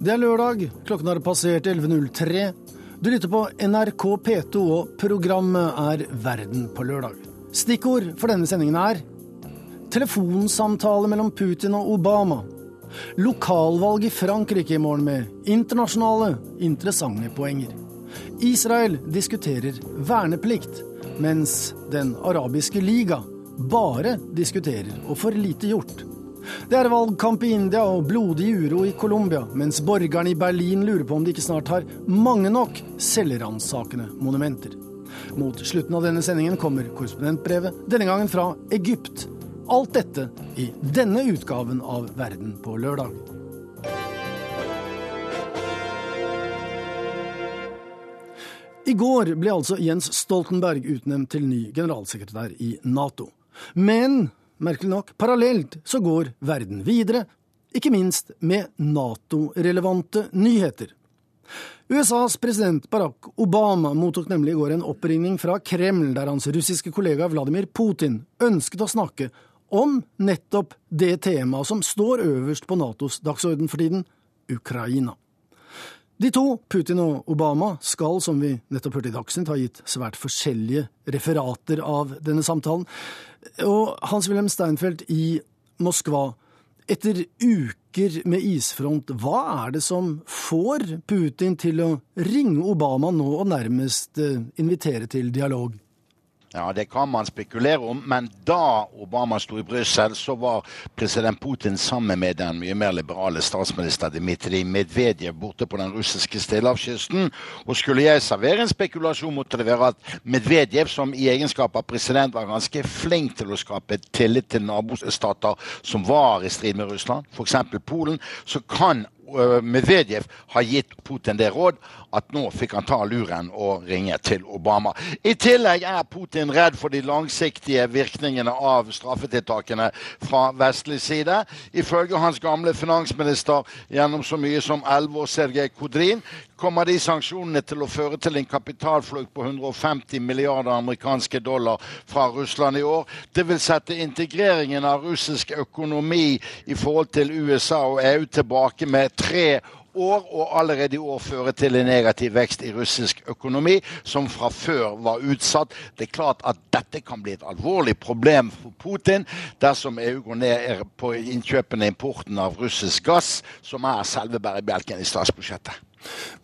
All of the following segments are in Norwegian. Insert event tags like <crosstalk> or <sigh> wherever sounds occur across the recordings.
Det er lørdag, klokken har passert 11.03. Du lytter på NRK P2, og programmet er Verden på lørdag. Stikkord for denne sendingen er telefonsamtale mellom Putin og Obama. Lokalvalg i Frankrike i morgen med internasjonale, interessante poenger. Israel diskuterer verneplikt, mens Den arabiske liga bare diskuterer og får lite gjort. Det er valgkamp i India og blodig uro i Colombia, mens borgerne i Berlin lurer på om de ikke snart har mange nok selvransakende monumenter. Mot slutten av denne sendingen kommer korrespondentbrevet, denne gangen fra Egypt. Alt dette i denne utgaven av Verden på lørdag. I går ble altså Jens Stoltenberg utnevnt til ny generalsekretær i Nato. Men merkelig nok, parallelt så går verden videre, ikke minst med Nato-relevante nyheter. USAs president Barack Obama mottok nemlig i går en oppringning fra Kreml, der hans russiske kollega Vladimir Putin ønsket å snakke om nettopp det temaet som står øverst på Natos dagsorden for tiden Ukraina. De to, Putin og Obama, skal, som vi nettopp hørte i Dagsnytt, ha gitt svært forskjellige referater av denne samtalen. Og Hans-Wilhelm Steinfeld i Moskva, etter uker med isfront, hva er det som får Putin til å ringe Obama nå og nærmest eh, invitere til dialog? Ja, Det kan man spekulere om, men da Obama sto i Brussel, så var president Putin sammen med den mye mer liberale statsminister Dmitrij Medvedev borte på den russiske stillehavskysten. Og skulle jeg servere en spekulasjon, måtte det være at Medvedev, som i egenskap av president var ganske flink til å skape tillit til nabostater som var i strid med Russland, f.eks. Polen, så kan Medvedev har gitt Putin det råd at nå fikk han ta luren og ringe til Obama. I tillegg er Putin redd for de langsiktige virkningene av straffetiltakene fra vestlig side. Ifølge hans gamle finansminister gjennom så mye som elleve år, Sergej Kodrin, kommer de sanksjonene til å føre til en kapitalflukt på 150 milliarder amerikanske dollar fra Russland i år. Det vil sette integreringen av russisk økonomi i forhold til USA og EU tilbake med tre år, og allerede i år føre til en negativ vekst i russisk økonomi, som fra før var utsatt. Det er klart at dette kan bli et alvorlig problem for Putin dersom EU går ned på innkjøpene og importen av russisk gass, som er selve bærebjelken i statsbudsjettet.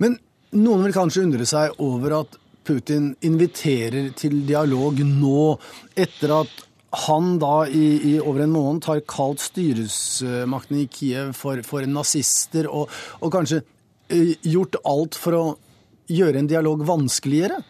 Men noen vil kanskje undre seg over at Putin inviterer til dialog nå, etter at han da i, i, over en måned har kalt styresmaktene i Kiev for, for nazister, og, og kanskje eh, gjort alt for å gjøre en dialog vanskeligere?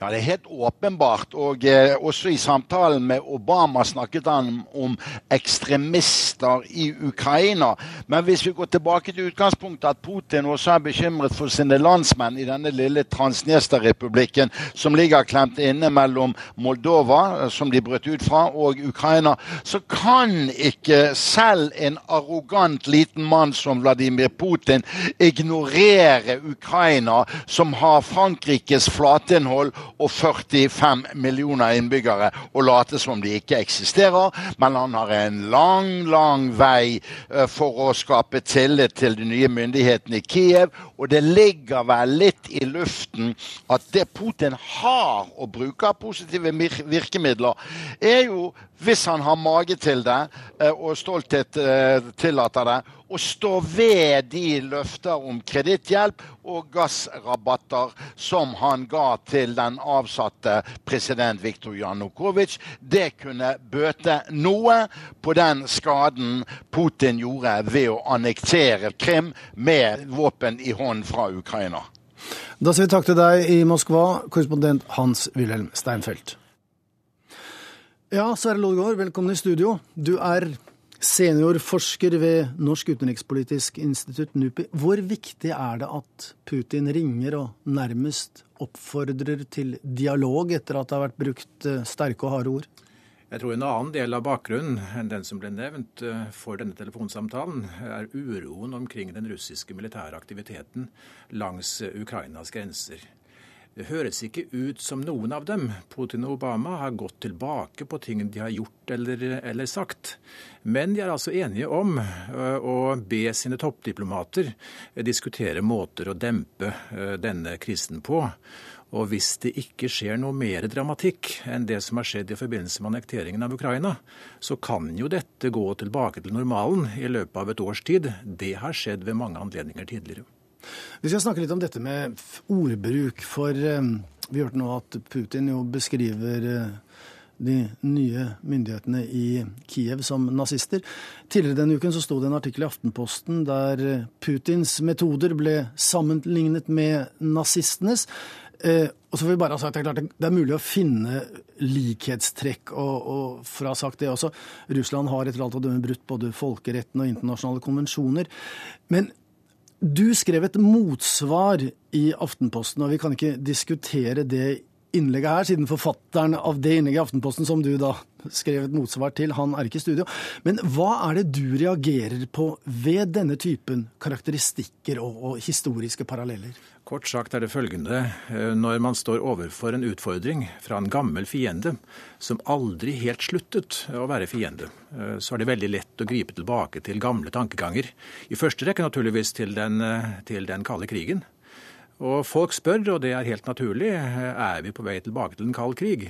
Ja, Det er helt åpenbart. og eh, Også i samtalen med Obama snakket han om ekstremister i Ukraina. Men hvis vi går tilbake til utgangspunktet at Putin også er bekymret for sine landsmenn i denne lille Transnjesterrepublikken som ligger klemt inne mellom Moldova, som de brøt ut fra, og Ukraina, så kan ikke selv en arrogant liten mann som Vladimir Putin ignorere Ukraina, som har Frankrikes flateinnhold forhold og 45 millioner innbyggere og late som de ikke eksisterer. Men han har en lang, lang vei eh, for å skape tillit til de nye myndighetene i Kiev. Og det ligger vel litt i luften at det Putin har å bruke av positive virkemidler, er jo, hvis han har mage til det eh, og stolthet eh, tillater det, å stå ved de løfter om kreditthjelp og gassrabatter som han ga til den avsatte president Viktor Janukovitsj. Det kunne bøte noe på den skaden Putin gjorde ved å annektere Krim med våpen i hånd fra Ukraina. Da sier vi takk til deg i Moskva, korrespondent Hans-Wilhelm Steinfeld. Ja, Sverre Lodgaard, velkommen i studio. Du er Seniorforsker ved Norsk utenrikspolitisk institutt, NUPI. Hvor viktig er det at Putin ringer og nærmest oppfordrer til dialog etter at det har vært brukt eh, sterke og harde ord? Jeg tror en annen del av bakgrunnen enn den som ble nevnt eh, for denne telefonsamtalen, er uroen omkring den russiske militære aktiviteten langs eh, Ukrainas grenser. Det høres ikke ut som noen av dem, Putin og Obama, har gått tilbake på ting de har gjort eller, eller sagt. Men de er altså enige om øh, å be sine toppdiplomater diskutere måter å dempe øh, denne krisen på. Og hvis det ikke skjer noe mer dramatikk enn det som har skjedd i forbindelse med annekteringen av Ukraina, så kan jo dette gå tilbake til normalen i løpet av et års tid. Det har skjedd ved mange anledninger tidligere. Vi skal snakke litt om dette med ordbruk, for eh, vi hørte nå at Putin jo beskriver eh, de nye myndighetene i Kiev som nazister. Tidligere denne uken så sto det en artikkel i Aftenposten der eh, Putins metoder ble sammenlignet med nazistenes. og så får vi bare ha sagt, klart det er mulig å finne likhetstrekk, og, og ha sagt det også, Russland har etter alt å dømme brutt både folkeretten og internasjonale konvensjoner. Men du skrev et motsvar i Aftenposten, og vi kan ikke diskutere det innlegget her, siden forfatteren av det innlegget i Aftenposten som du da skrev et motsvar til, han er ikke i studio. Men hva er det du reagerer på ved denne typen karakteristikker og, og historiske paralleller? Kort sagt er det følgende. Eh, når man står overfor en utfordring fra en gammel fiende som aldri helt sluttet å være fiende, eh, så er det veldig lett å gripe tilbake til gamle tankeganger. I første rekke naturligvis til den, eh, til den kalde krigen. Og folk spør, og det er helt naturlig, er vi på vei tilbake til en kald krig?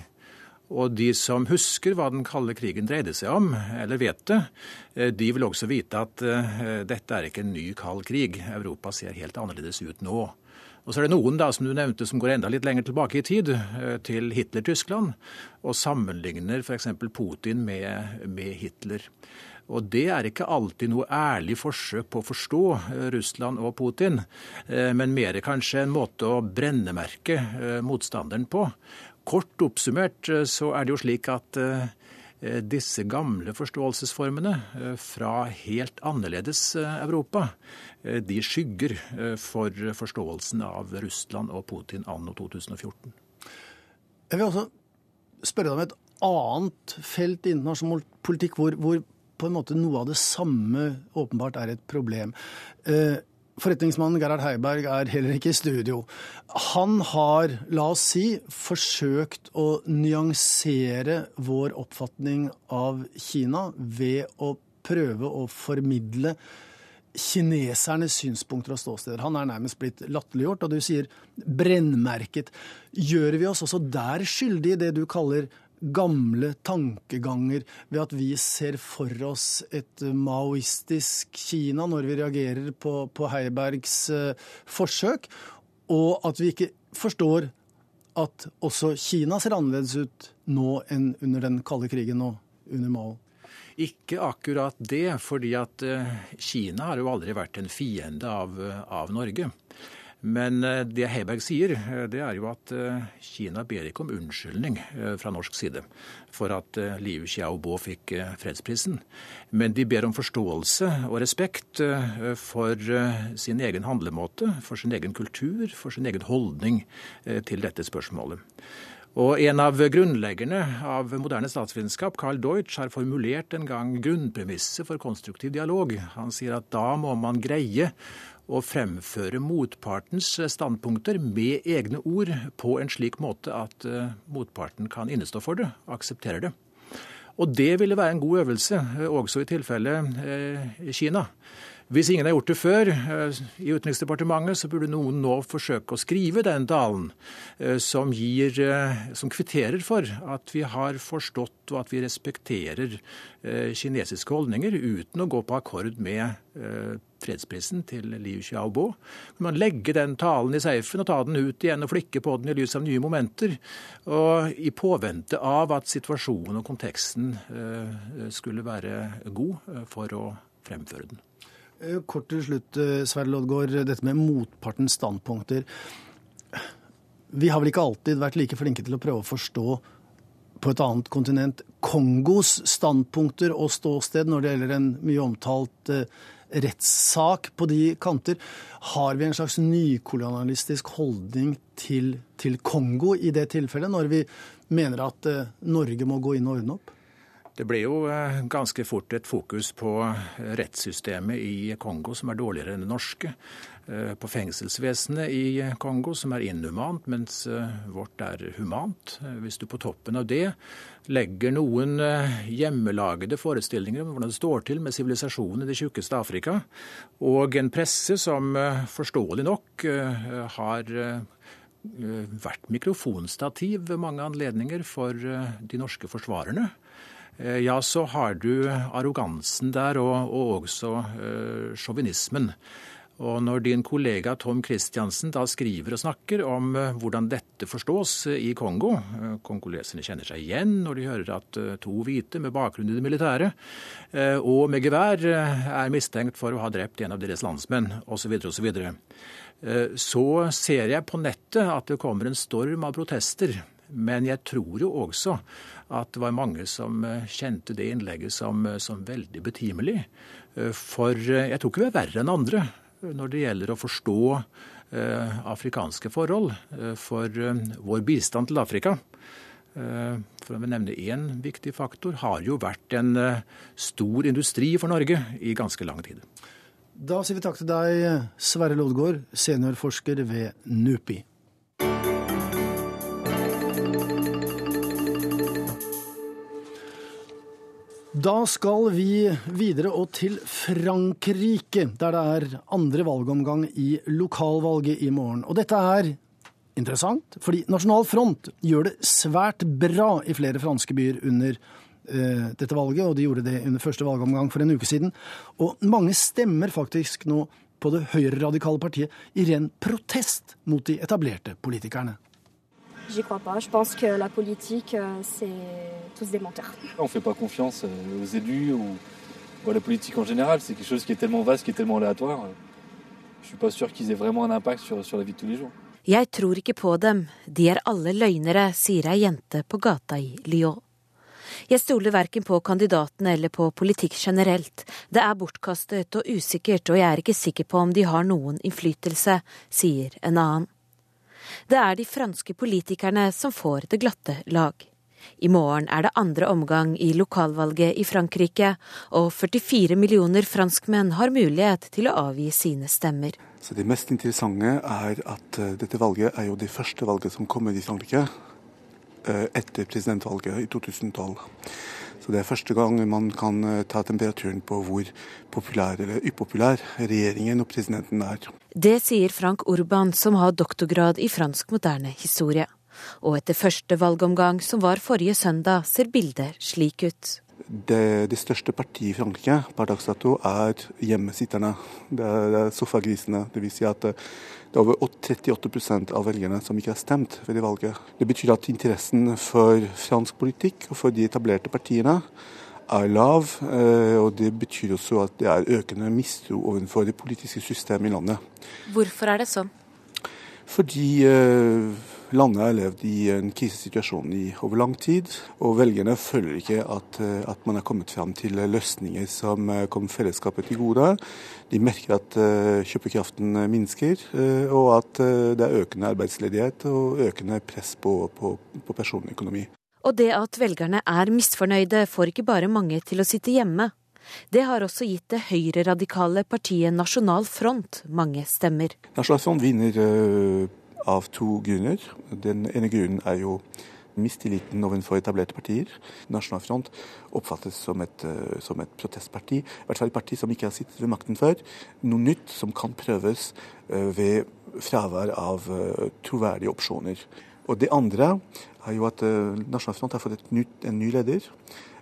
Og de som husker hva den kalde krigen dreide seg om, eller vet det, de vil også vite at dette er ikke en ny kald krig. Europa ser helt annerledes ut nå. Og så er det noen da, som du nevnte, som går enda litt lenger tilbake i tid, eh, til Hitler-Tyskland, og sammenligner f.eks. Putin med, med, Hitler. Og det er ikke alltid noe ærlig forsøk på å forstå eh, Russland og Putin, eh, men mer kanskje en måte å brennemerke motstanderen på. Kort oppsummert så er det jo slik at disse gamle forståelsesformene fra helt annerledes Europa, Eh, de skygger eh, for forståelsen av Russland og Putin anno 2014. Jeg vil også spørre deg om et annet felt i internasjonal politikk hvor, hvor, på en måte noe av det samme åpenbart er et problem. Eh, forretningsmannen Gerhard Heiberg er heller ikke i studio. Han har, la oss si, forsøkt å nyansere vår oppfatning av Kina ved å prøve å formidle kinesernes synspunkter og ståsteder. Han er nærmest blitt latterliggjort, og du sier brennmerket. Gjør vi oss også der skyldig i det du kaller gamle tankeganger ved at vi ser for oss et maoistisk Kina når vi reagerer på, på Heibergs uh, forsøk, og at vi ikke forstår at også Kina ser annerledes ut nå enn under den kalde krigen og under Mao? Ikke akkurat det, fordi at eh, Kina har jo aldri vært en fiende av, eh, av Norge. Men eh, det Heiberg sier, det er jo at Kina ber ikke om unnskyldning fra norsk side for at Liu Xiaobo fikk fredsprisen. Men de ber om forståelse og respekt for sin egen handlemåte, for sin egen kultur, for sin egen holdning til dette spørsmålet. Og En av grunnleggerne av moderne statsvitenskap, Carl Deutsch, har formulert en gang grunnpremisset for konstruktiv dialog. Han sier at da må man greie å fremføre motpartens standpunkter med egne ord på en slik måte at eh, motparten kan innestå for det, akseptere det. Og det ville være en god øvelse, eh, også i tilfelle eh, Kina. Hvis ingen har gjort det før eh, i Utenriksdepartementet, så burde noen nå forsøke å skrive den talen eh, som, gir, eh, som kvitterer for at vi har forstått og at vi respekterer kinesiske holdninger, uten å gå på akkord med fredsprisen til Liu Xiaobo. Man man legge den talen i safen og ta den ut igjen og flikke på den i lys av nye momenter. Og i påvente av at situasjonen og konteksten skulle være god for å fremføre den. Eh, kort til slutt, eh, Sverre Loddgaard, dette med motpartens standpunkter. Vi har vel ikke alltid vært like flinke til å prøve å forstå på et annet kontinent Kongos standpunkter og ståsted når det gjelder en mye omtalt eh, rettssak på de kanter. Har vi en slags nykolonialistisk holdning til, til Kongo i det tilfellet, når vi mener at Norge må gå inn og ordne opp? Det ble jo ganske fort et fokus på rettssystemet i Kongo, som er dårligere enn det norske. Eh, på fengselsvesenet i Kongo, som er inhumant, mens eh, vårt er humant. Eh, hvis du på toppen av det legger noen hjemmelagede forestillinger om hvordan det står til med sivilisasjonen i det tjukkeste Afrika, og en presse som forståelig nok har vært mikrofonstativ ved mange anledninger for de norske forsvarerne, ja, så har du arrogansen der, og, og også sjåvinismen. Og når din kollega Tom Christiansen da skriver og snakker om eh, hvordan dette forstås eh, i Kongo eh, Kongoleserne kjenner seg igjen når de hører at to hvite med bakgrunn i det militære og med gevær er mistenkt for å ha drept en av deres landsmenn, osv.. Så, videre. så ser jeg på nettet at det kommer en storm av protester. Men jeg tror jo også at det var mange som kjente det innlegget som, som veldig betimelig. For jeg tror ikke vi er verre enn andre når det gjelder å forstå eh, afrikanske forhold. Eh, for eh, vår bistand til Afrika, for å nevne én viktig faktor, har jo vært en stor industri for Norge i ganske lang tid. Da sier vi takk til deg, Sverre Lodgaard, seniorforsker ved NUPI. Da skal vi videre og til Frankrike, der det er andre valgomgang i lokalvalget i morgen. Og dette er interessant, fordi Nasjonal Front gjør det svært bra i flere franske byer under uh, dette valget, og de gjorde det under første valgomgang for en uke siden. Og mange stemmer faktisk nå på det høyreradikale partiet i ren protest mot de etablerte politikerne. J'y crois pas. Je pense que la politique, euh, c'est tous des menteurs. On ne fait pas confiance euh, aux élus ou, à la politique en général. C'est quelque chose qui est tellement vaste, qui est tellement aléatoire. Je suis pas sûr qu'ils aient vraiment un impact sur, sur la vie de tous les jours. Jeg tror ikke på dem, de er alle løgnere, sier ei jente på gata i Lyon. Jeg stoler verken på kandidatene eller på politikk generelt. Det er bortkastet og usikkert, og jeg er ikke sikker på om de har noen innflytelse, sier en annen. Det er de franske politikerne som får det glatte lag. I morgen er det andre omgang i lokalvalget i Frankrike, og 44 millioner franskmenn har mulighet til å avgi sine stemmer. Så Det mest interessante er at uh, dette valget er jo det første valget som kommer i Frankrike uh, etter presidentvalget i 2012. Så Det er første gang man kan uh, ta temperaturen på hvor populær eller upopulær regjeringen og presidenten er. Det sier Frank Urban, som har doktorgrad i fransk moderne historie. Og etter første valgomgang, som var forrige søndag, ser bildet slik ut. Det, det største partiet i Frankrike per dags dato er hjemmesitterne. Det er, det er sofagrisene. Det vil si at det er over 38% av velgerne som ikke har stemt ved det valget. Det betyr at interessen for fransk politikk og for de etablerte partiene er lav. Eh, og Det betyr også at det er økende mistro overfor det politiske systemet i landet. Hvorfor er det sånn? Fordi eh, landet har levd i en krisesituasjon i over lang tid. Og velgerne føler ikke at, eh, at man er kommet fram til løsninger som kommer fellesskapet til gode. De merker at kjøpekraften minsker, og at det er økende arbeidsledighet og økende press på, på, på personøkonomi. Og det at velgerne er misfornøyde, får ikke bare mange til å sitte hjemme. Det har også gitt det høyreradikale partiet Nasjonal Front mange stemmer. Nasjonal Front vinner av to grunner. Den ene grunnen er jo mistilliten overfor etablerte partier. Nasjonal Front oppfattes som et, uh, som et, protestparti, i hvert fall et parti som ikke har sittet ved makten før. Noe nytt som kan prøves uh, ved fravær av troverdige opsjoner. Og det andre er jo at Nasjonal Front har fått nytt, en ny leder.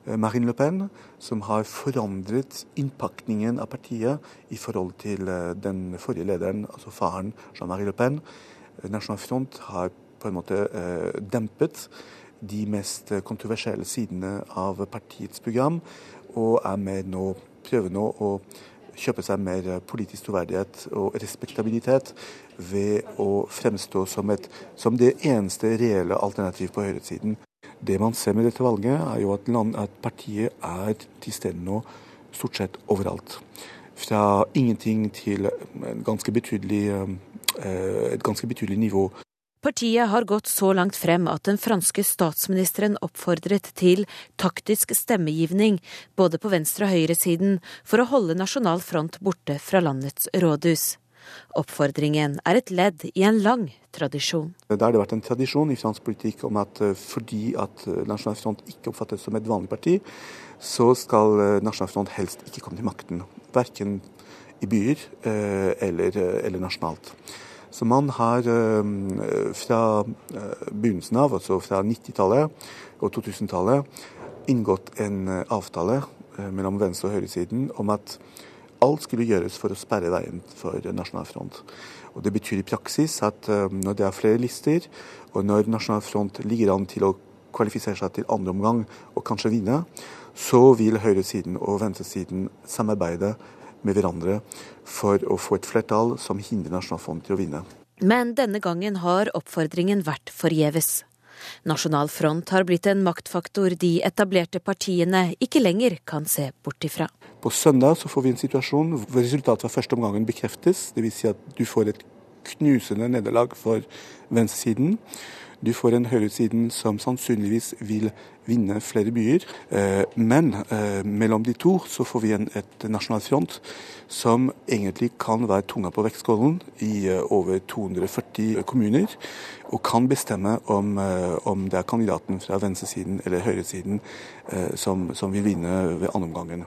Marine Le Pen, som har forandret innpakningen av partiet i forhold til den forrige lederen, altså faren Jean-Marie Le Pen. Nasjonal Front har på en måte dempet de mest kontroversielle sidene av partiets program, og er med nå, prøver nå å kjøpe seg mer politisk troverdighet og respektabilitet ved å fremstå som, et, som det eneste reelle alternativ på høyresiden. Det man ser med dette valget, er jo at, land, at partiet er til stede nå stort sett overalt. Fra ingenting til en ganske betydelig, eh, et ganske betydelig nivå. Partiet har gått så langt frem at den franske statsministeren oppfordret til taktisk stemmegivning både på venstre- og høyresiden for å holde Nasjonal Front borte fra landets rådhus. Oppfordringen er et ledd i en lang tradisjon. Det har det vært en tradisjon i fransk politikk om at eh, fordi at eh, Nasjonal Front ikke oppfattes som et vanlig parti, så skal eh, Nasjonal Front helst ikke komme til makten. Verken i byer eller, eller nasjonalt. Så man har eh, fra eh, begynnelsen av, altså fra 90-tallet og 2000-tallet, inngått en eh, avtale mellom venstre- og høyresiden om at alt skulle gjøres for å sperre veien for Nasjonal Front. Og Det betyr i praksis at når det er flere lister, og når Nasjonal Front ligger an til å kvalifisere seg til andre omgang og kanskje vinne, så vil høyresiden og venstresiden samarbeide med hverandre for å få et flertall som hindrer Nasjonalfond til å vinne. Men denne gangen har oppfordringen vært forgjeves. Nasjonal Front har blitt en maktfaktor de etablerte partiene ikke lenger kan se bort ifra. På søndag så får vi en situasjon hvor resultatet fra første omgangen bekreftes. Dvs. Si at du får et knusende nederlag for venstresiden. Du får en høyresiden som sannsynligvis vil vinne flere byer. Eh, men eh, mellom de to så får vi en, et nasjonalt front som egentlig kan være tunga på vektskålen i eh, over 240 kommuner, og kan bestemme om, om det er kandidaten fra venstresiden eller høyresiden som, som vil vinne ved andreomgangen.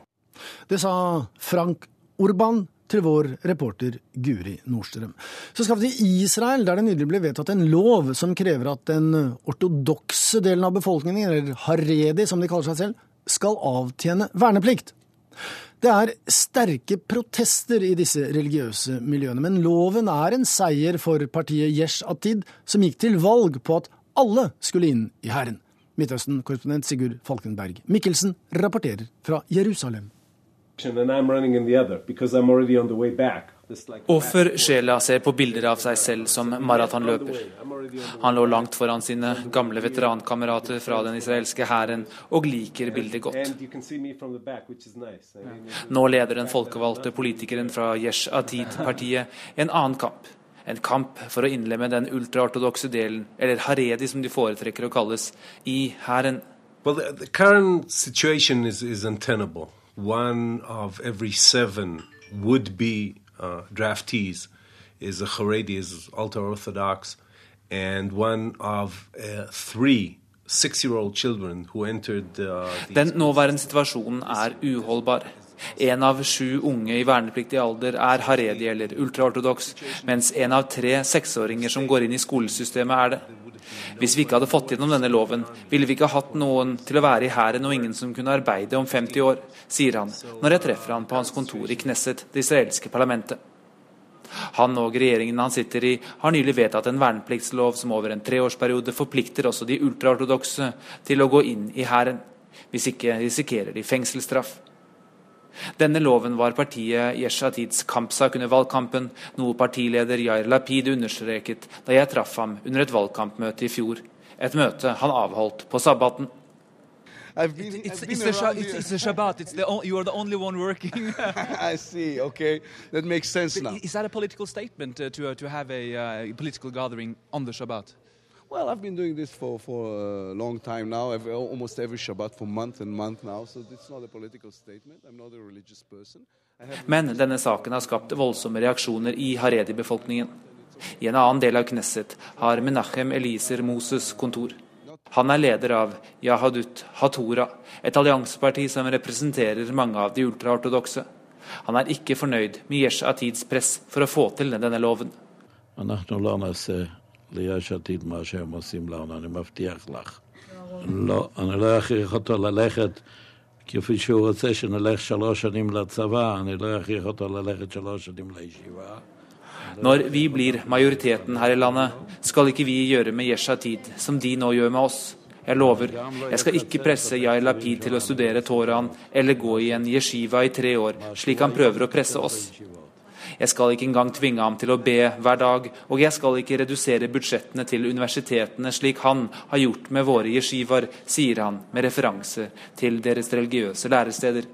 Det sa Frank Urban, til vår reporter Guri Nordstrøm. Så skal vi til Israel, der det nylig ble vedtatt en lov som krever at den ortodokse delen av befolkningen, eller haredi som de kaller seg selv, skal avtjene verneplikt. Det er sterke protester i disse religiøse miljøene, men loven er en seier for partiet Yesh Atid, som gikk til valg på at alle skulle inn i hæren. Midtøsten-korrespondent Sigurd Falkenberg Mikkelsen rapporterer fra Jerusalem. Offer Sjela ser på bilder av seg selv som maratonløper. Han lå langt foran sine gamle veterankamerater fra den israelske hæren, og liker bildet godt. Nå leder den folkevalgte politikeren fra Yesh Atid-partiet en annen kamp. En kamp for å innlemme den ultraortodokse delen, eller haredi som de foretrekker å kalles, i hæren. Well, the, the one of every seven would-be uh, draftees is a Haredi, is ultra-Orthodox, and one of uh, three uh, Den nåværende situasjonen er uholdbar. En av sju unge i vernepliktig alder er haredi eller ultraortodoks, mens en av tre seksåringer som går inn i skolesystemet, er det. Hvis vi ikke hadde fått gjennom denne loven, ville vi ikke hatt noen til å være i hæren og ingen som kunne arbeide om 50 år, sier han når jeg treffer han på hans kontor i Knesset, det israelske parlamentet. Han og regjeringen han sitter i, har nylig vedtatt en vernepliktslov som over en treårsperiode forplikter også de ultraortodokse til å gå inn i hæren. Hvis ikke risikerer de fengselsstraff. Denne loven var partiet Yeshatids kampsak under valgkampen, noe partileder Yair Lapid understreket da jeg traff ham under et valgkampmøte i fjor. Et møte han avholdt på sabbaten. I've been, it's, I've been it's, a, it's, it's, a Shabbat. It's the, you are the only one working. <laughs> I see. Okay, that makes sense now. Is that a political statement uh, to uh, to have a uh, political gathering on the Shabbat? Well, I've been doing this for, for a long time now, every, almost every Shabbat for month and month now, so it's not a political statement. I'm not a religious person. Men denne saken har skapt voldsomme reaksjoner i haredi-befolkningen. I en annen del av Knesset har Menachem Eliser Moses kontor. Han er leder av Yahadut Hatora, et allianseparti som representerer mange av de ultraortodokse. Han er ikke fornøyd med Yesh Atids press for å få til denne loven. ליש עתיד מה שהם עושים לנו, אני מבטיח לך. לא, אני לא אכריח אותו ללכת כפי שהוא רוצה שנלך שלוש שנים לצבא, אני לא אכריח אותו ללכת שלוש שנים לישיבה. Når vi blir majoriteten her i landet, skal ikke vi gjøre med Yeshatid som de nå gjør med oss. Jeg lover, jeg skal ikke presse Yair Lapid til å studere Toraen eller gå i en yeshiva i tre år, slik han prøver å presse oss. Jeg skal ikke engang tvinge ham til å be hver dag, og jeg skal ikke redusere budsjettene til universitetene slik han har gjort med våre jeshivaer, sier han med referanse til deres religiøse læresteder.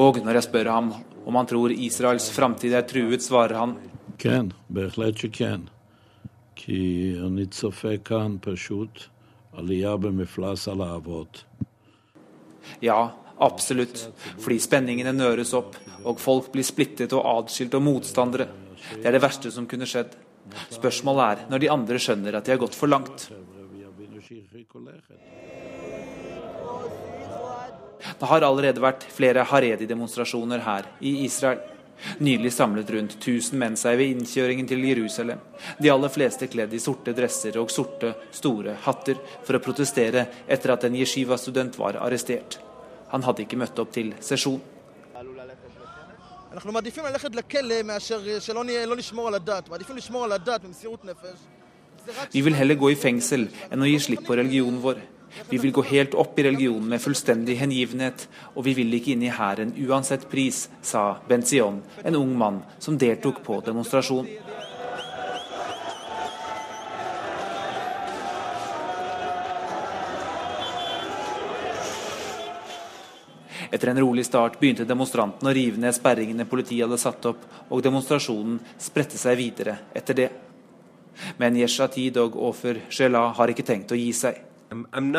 Og når jeg spør ham om han tror Israels framtid er truet, svarer han ja, absolutt. Fordi spenningene nøres opp, og folk blir splittet og atskilt og motstandere. Det er det verste som kunne skjedd. Spørsmålet er når de andre skjønner at de har gått for langt. Det har allerede vært flere Haredi-demonstrasjoner her i Israel. Nylig samlet rundt 1000 menn seg ved innkjøringen til Jerusalem. De aller fleste kledd i sorte dresser og sorte, store hatter for å protestere etter at en yeshiva-student var arrestert. Han hadde ikke møtt opp til sesjon. אנחנו מעדיפים ללכת לכלא מאשר שלא לא נשמור על הדת. מעדיפים לשמור על הדת במסירות נפש. Vi vil heller gå i fengsel enn å gi slipp på religionen vår. Vi vil gå helt opp i religionen med fullstendig hengivenhet, og vi vil ikke inn i hæren uansett pris, sa Benzion, en ung mann som deltok på demonstrasjonen. Etter en rolig start begynte demonstrantene å rive ned sperringene politiet hadde satt opp, og demonstrasjonen spredte seg videre etter det. Men Yeshatid og Ofer Shela har ikke tenkt å gi seg. I'm, I'm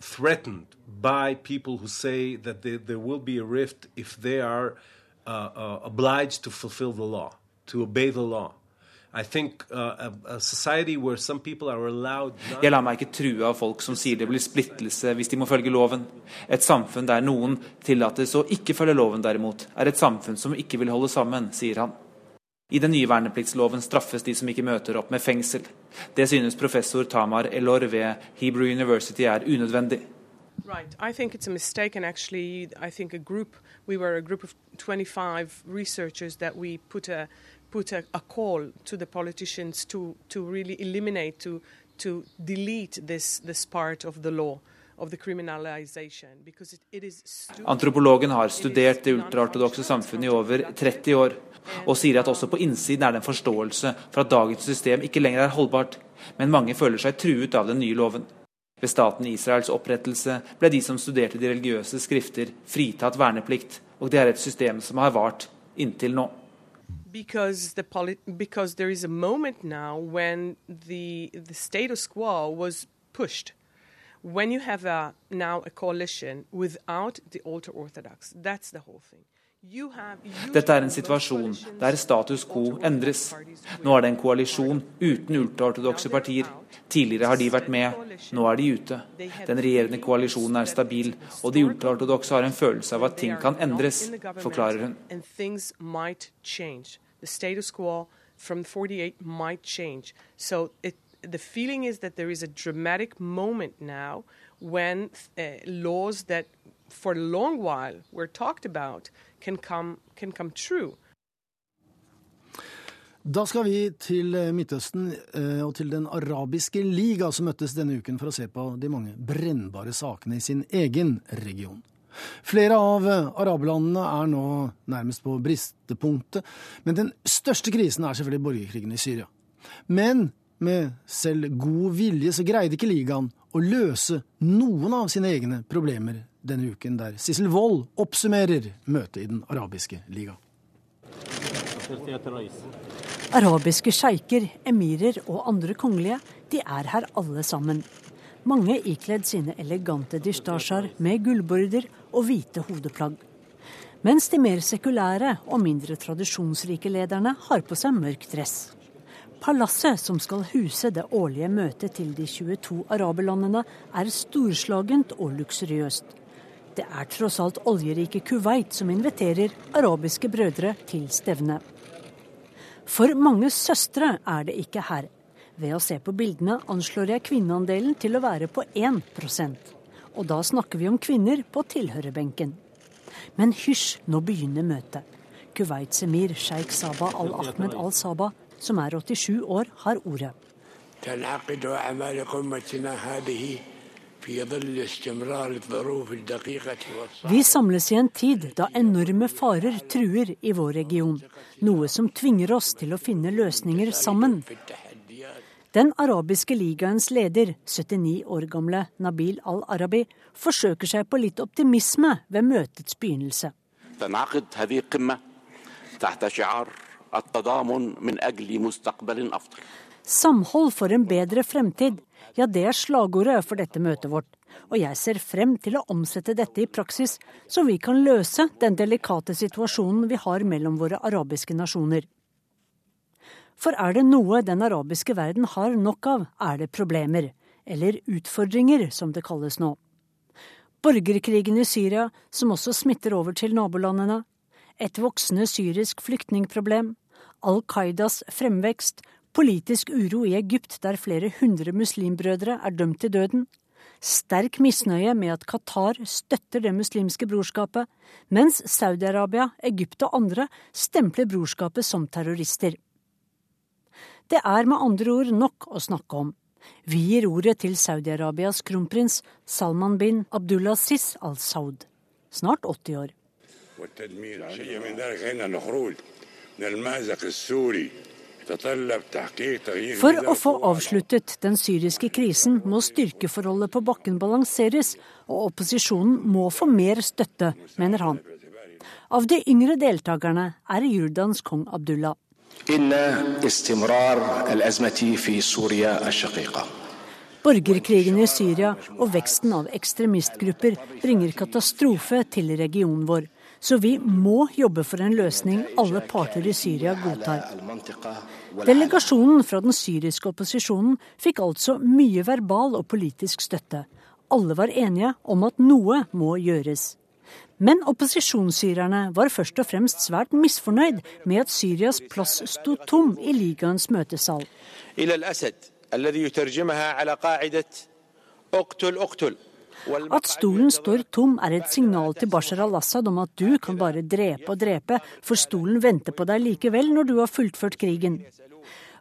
threatened by people who say that there, there will be rift if they are uh, uh, obliged to fulfill the law, to obey. Jeg lar meg ikke true av folk som sier det blir splittelse hvis de må følge loven. Et samfunn der noen tillates å ikke følge loven, derimot, er et samfunn som ikke vil holde sammen, sier han. I den nye vernepliktsloven straffes de som ikke møter opp med fengsel. Det synes professor Tamar Elor ved Hebrew University er unødvendig. Right. I think it's a mistake, and actually, I think a group, we were a group of 25 researchers that we put a put a, a call to the politicians to to really eliminate, to to delete this this part of the law. Of the criminalization, because it, it is. Antropologen har studert det ultraortodokse samfunnet i over 30 år, og sier at også på innsiden er det en forståelse for at dagens system ikke lenger er holdbart, men mange føler seg truet av den nye loven. Ved staten Israels opprettelse ble de som studerte de religiøse skrifter, fritatt verneplikt, og det er et system som har vart inntil nå. Because the poli- because there is a moment now when the the status quo was pushed. When you have a now a coalition without the ultra orthodox that's the whole thing Dette er en situasjon der status quo endres. Nå er det en koalisjon uten ultraortodokse partier. Tidligere har de vært med, nå er de ute. Den regjerende koalisjonen er stabil, og de ultraortodokse har en følelse av at ting kan endres, forklarer hun. from 48 might change so it the feeling is that there is a dramatic moment now when uh, laws that for a long while were talked about can come can come true Da skal vi til eh, Midtøsten eh, og til Den arabiske liga, som møttes denne uken for å se på de mange brennbare sakene i sin egen region. Flere av arablandene araberlandene er nå nærmest på bristepunktet, men den største krisen er selvfølgelig borgerkrigen i Syria. Men med selv god vilje så greide ikke ligaen å løse noen av sine egne problemer denne uken, der Sissel Wold oppsummerer møtet i Den arabiske liga. Arabiske sjeiker, emirer og andre kongelige, de er her alle sammen. Mange ikledd sine elegante distasjer med gullborder og hvite hodeplagg. Mens de mer sekulære og mindre tradisjonsrike lederne har på seg mørk dress. Palasset som skal huse det årlige møtet til de 22 araberlandene, er storslagent og luksuriøst. Det er tross alt oljerike Kuwait som inviterer arabiske brødre til stevne. For mange søstre er det ikke her. Ved å se på bildene anslår jeg kvinneandelen til å være på 1% Og da snakker vi om kvinner på tilhørerbenken. Men hysj, nå begynner møtet. Kuwaits emir sjeik Saba al-Ahmed al-Saba, som er 87 år, har ordet. Vi samles i en tid da enorme farer truer i vår region, noe som tvinger oss til å finne løsninger sammen. Den arabiske ligaens leder, 79 år gamle Nabil al-Arabi, forsøker seg på litt optimisme ved møtets begynnelse. Samhold for en bedre fremtid ja det er slagordet for dette møtet vårt. Og jeg ser frem til å omsette dette i praksis, så vi kan løse den delikate situasjonen vi har mellom våre arabiske nasjoner. For er det noe den arabiske verden har nok av, er det problemer. Eller utfordringer, som det kalles nå. Borgerkrigen i Syria, som også smitter over til nabolandene. Et voksende syrisk flyktningproblem. Al Qaidas fremvekst. Politisk uro i Egypt, der flere hundre muslimbrødre er dømt til døden. Sterk misnøye med at Qatar støtter det muslimske brorskapet, mens Saudi-Arabia, Egypt og andre stempler brorskapet som terrorister. Det er med andre ord nok å snakke om. Vi gir ordet til Saudi-Arabias kronprins Salman bin Abdulaziz al-Saud, snart 80 år. For å få avsluttet den syriske krisen må styrkeforholdet på bakken balanseres, og opposisjonen må få mer støtte, mener han. Av de yngre deltakerne er Jordans kong Abdullah. Borgerkrigen i Syria og veksten av ekstremistgrupper bringer katastrofe til regionen vår. Så vi må jobbe for en løsning alle parter i Syria godtar. Delegasjonen fra den syriske opposisjonen fikk altså mye verbal og politisk støtte. Alle var enige om at noe må gjøres. Men opposisjonssyrerne var først og fremst svært misfornøyd med at Syrias plass sto tom i ligaens møtesal. At stolen står tom er et signal til Bashar al-Assad om at du kan bare drepe og drepe, for stolen venter på deg likevel når du har fullført krigen.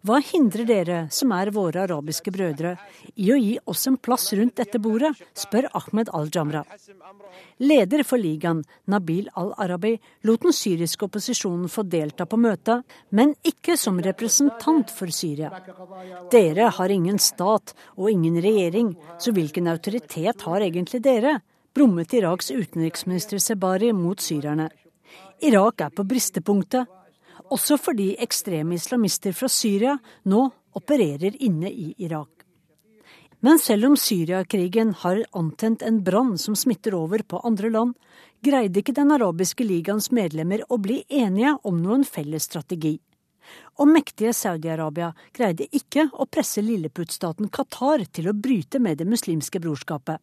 Hva hindrer dere, som er våre arabiske brødre, i å gi oss en plass rundt dette bordet, spør Ahmed al-Jamra. Leder for ligaen, Nabil al-Arabi, lot den syriske opposisjonen få delta på møtet, men ikke som representant for Syria. Dere har ingen stat og ingen regjering, så hvilken autoritet har egentlig dere? brummet Iraks utenriksminister Sebari mot syrerne. Irak er på bristepunktet, også fordi ekstreme islamister fra Syria nå opererer inne i Irak. Men selv om Syriakrigen har antent en brann som smitter over på andre land, greide ikke Den arabiske ligaens medlemmer å bli enige om noen felles strategi. Og mektige Saudi-Arabia greide ikke å presse lilleputtstaten Qatar til å bryte med det muslimske brorskapet.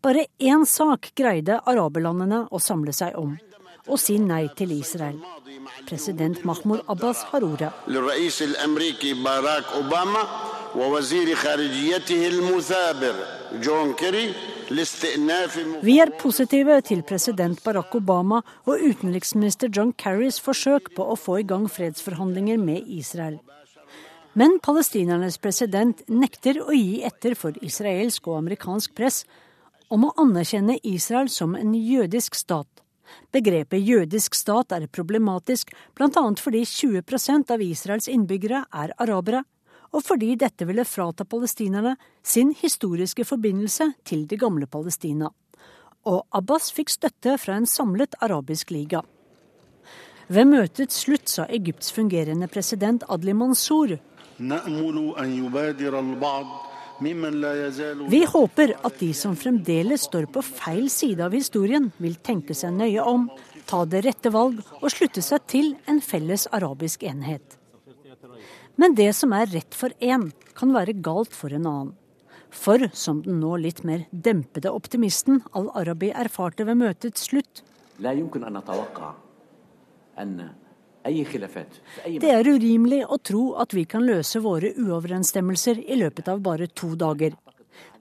Bare én sak greide araberlandene å samle seg om og si nei til Israel. President Mahmoud Abbas har ordet. Vi er positive til president Barack Obama og utenriksminister John Kerrys forsøk på å få i gang fredsforhandlinger med Israel. Men palestinernes president nekter å gi etter for israelsk og amerikansk press om å anerkjenne Israel som en jødisk stat. Begrepet jødisk stat er problematisk bl.a. fordi 20% av Israels innbyggere er arabere, og fordi dette ville frata palestinerne sin historiske forbindelse til det gamle Palestina. Og Abbas fikk støtte fra en samlet arabisk liga. Ved møtets slutt sa Egypts fungerende president Adli Mansour vi håper at de som fremdeles står på feil side av historien, vil tenke seg nøye om, ta det rette valg og slutte seg til en felles arabisk enhet. Men det som er rett for én, kan være galt for en annen. For, som den nå litt mer dempede optimisten al-Arabi erfarte ved møtets slutt, det er urimelig å tro at vi kan løse våre uoverensstemmelser i løpet av bare to dager.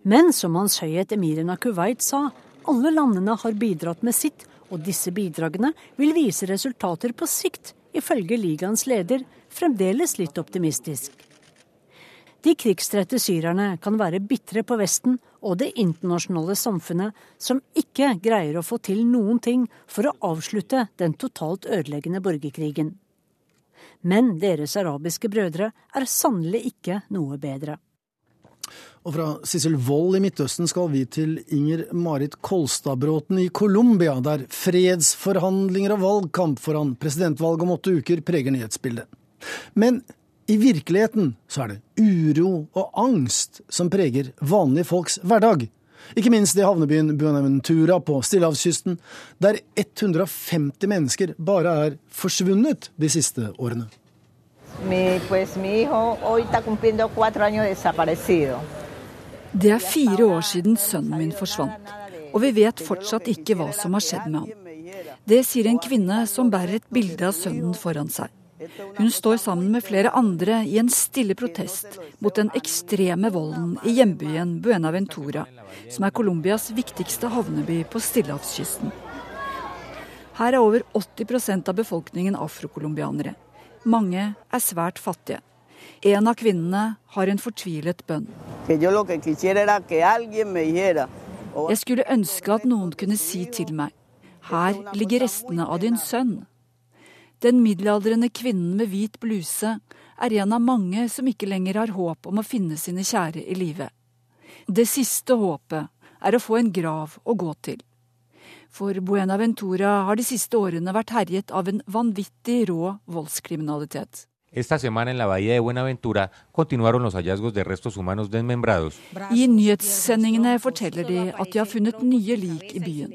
Men som Hans Høyhet emiren av Kuwait sa, alle landene har bidratt med sitt, og disse bidragene vil vise resultater på sikt, ifølge ligaens leder, fremdeles litt optimistisk. De krigstrette syrerne kan være bitre på Vesten og det internasjonale samfunnet, som ikke greier å få til noen ting for å avslutte den totalt ødeleggende borgerkrigen. Men deres arabiske brødre er sannelig ikke noe bedre. Og fra Sissel Wold i Midtøsten skal vi til Inger Marit Kolstadbråten i Colombia, der fredsforhandlinger og valgkamp foran presidentvalget om åtte uker preger nyhetsbildet. Men I virkeligheten så er det uro og angst som preger vanlige folks hverdag. Ikke minst i havnebyen Buenaventura på Stillehavskysten, der 150 mennesker bare er forsvunnet de siste årene. Det er fire år siden sønnen min forsvant, og vi vet fortsatt ikke hva som har skjedd med ham. Det sier en kvinne som bærer et bilde av sønnen foran seg. Hun står sammen med flere andre i en stille protest mot den ekstreme volden i hjembyen Buenaventura, som er Colombias viktigste havneby på stillehavskysten. Her er over 80% av befolkningen afrocolombianere. Mange er svært fattige. En av kvinnene har en fortvilet bønn. Jeg skulle ønske at noen kunne si til meg, her ligger restene av din sønn. Den middelaldrende kvinnen med hvit bluse er en av mange som ikke lenger har håp om å finne sine kjære i live. Det siste håpet er å få en grav å gå til. For Buenaventura har de siste årene vært herjet av en vanvittig rå voldskriminalitet. Esta semana en la bahía de Buenaventura continuaron los hallazgos de restos humanos desmembrados. I nyhetssendingene forteller de at de har funnet nye lik i byen.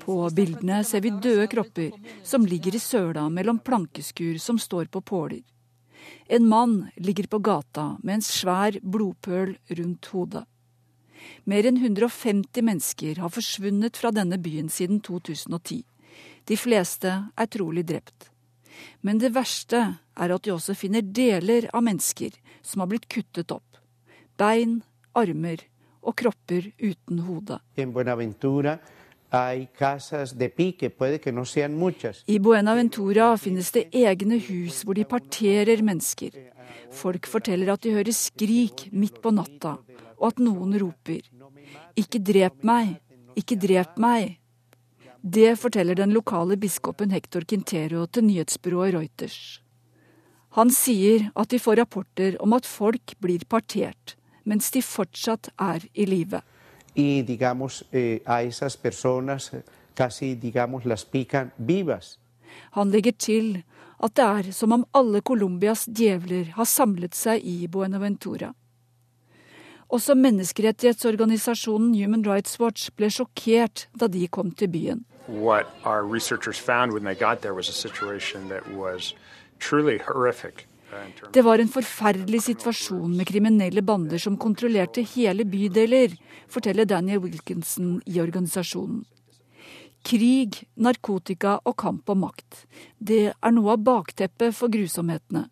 På bildene ser vi døde kropper som ligger i søla mellom plankeskur som står på påler. En mann ligger på gata med en svær blodpøl rundt hodet. Mer enn 150 mennesker har forsvunnet fra denne byen siden 2010. De fleste er trolig drept. Men det verste er at de også finner deler av mennesker som har blitt kuttet opp. Bein, armer og kropper uten hode. I Buenaventura finnes det egne hus hvor de parterer mennesker. Folk forteller at de hører skrik midt på natta, og at noen roper 'Ikke drep meg! Ikke drep meg!' Det forteller den lokale biskopen Hector Quintero til nyhetsbyrået Reuters. Han sier at de får rapporter om at folk blir partert, mens de fortsatt er i live. Eh, Han legger til at det er som om alle Colombias djevler har samlet seg i Buenaventura. Også menneskerettighetsorganisasjonen Human Rights Watch ble sjokkert da de kom til byen what our researchers found when they got there was a situation that was truly horrific. Det var en forferdelig situasjon med kriminelle bander som kontrollerte hele bydeler, forteller Daniel Wilkinson i organisasjonen. Krig, narkotika og kamp om makt. Det er noe av bakteppet for grusomhetene.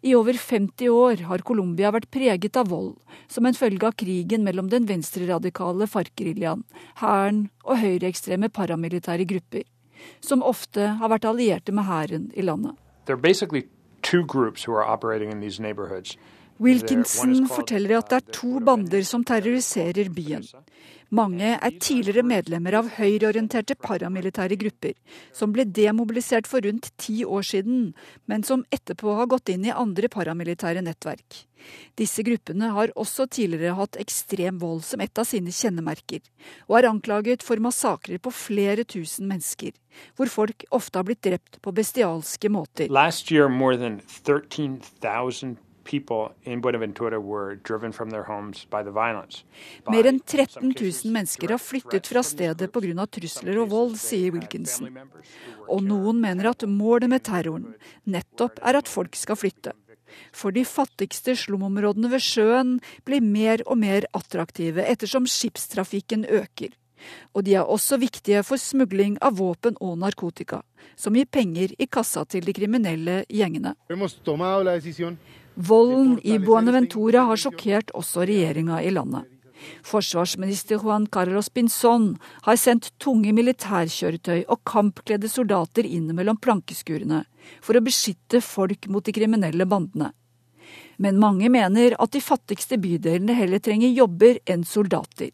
I over 50 år har Colombia vært preget av vold, som en følge av krigen mellom den venstreradikale FARC-geriljaen, hæren og høyreekstreme paramilitære grupper, som ofte har vært allierte med hæren i landet. Wilkinson forteller at det er to bander som terroriserer byen. Mange er tidligere medlemmer av høyreorienterte paramilitære grupper, som ble demobilisert for rundt ti år siden, men som etterpå har gått inn i andre paramilitære nettverk. Disse gruppene har også tidligere hatt ekstrem vold som et av sine kjennemerker, og er anklaget for massakrer på flere tusen mennesker, hvor folk ofte har blitt drept på bestialske måter. Last year, more than 13, Mer enn 13 000 mennesker har flyttet fra stedet pga. trusler og vold, sier Wilkinson. Og noen mener at målet med terroren nettopp er at folk skal flytte. For de fattigste slumområdene ved sjøen blir mer og mer attraktive ettersom skipstrafikken øker. Og de er også viktige for smugling av våpen og narkotika, som gir penger i kassa til de kriminelle gjengene. Volden i Buenaventura har sjokkert også regjeringa i landet. Forsvarsminister Juan Carlos Pinzón har sendt tunge militærkjøretøy og kampkledde soldater inn mellom plankeskurene for å beskytte folk mot de kriminelle bandene. Men mange mener at de fattigste bydelene heller trenger jobber enn soldater.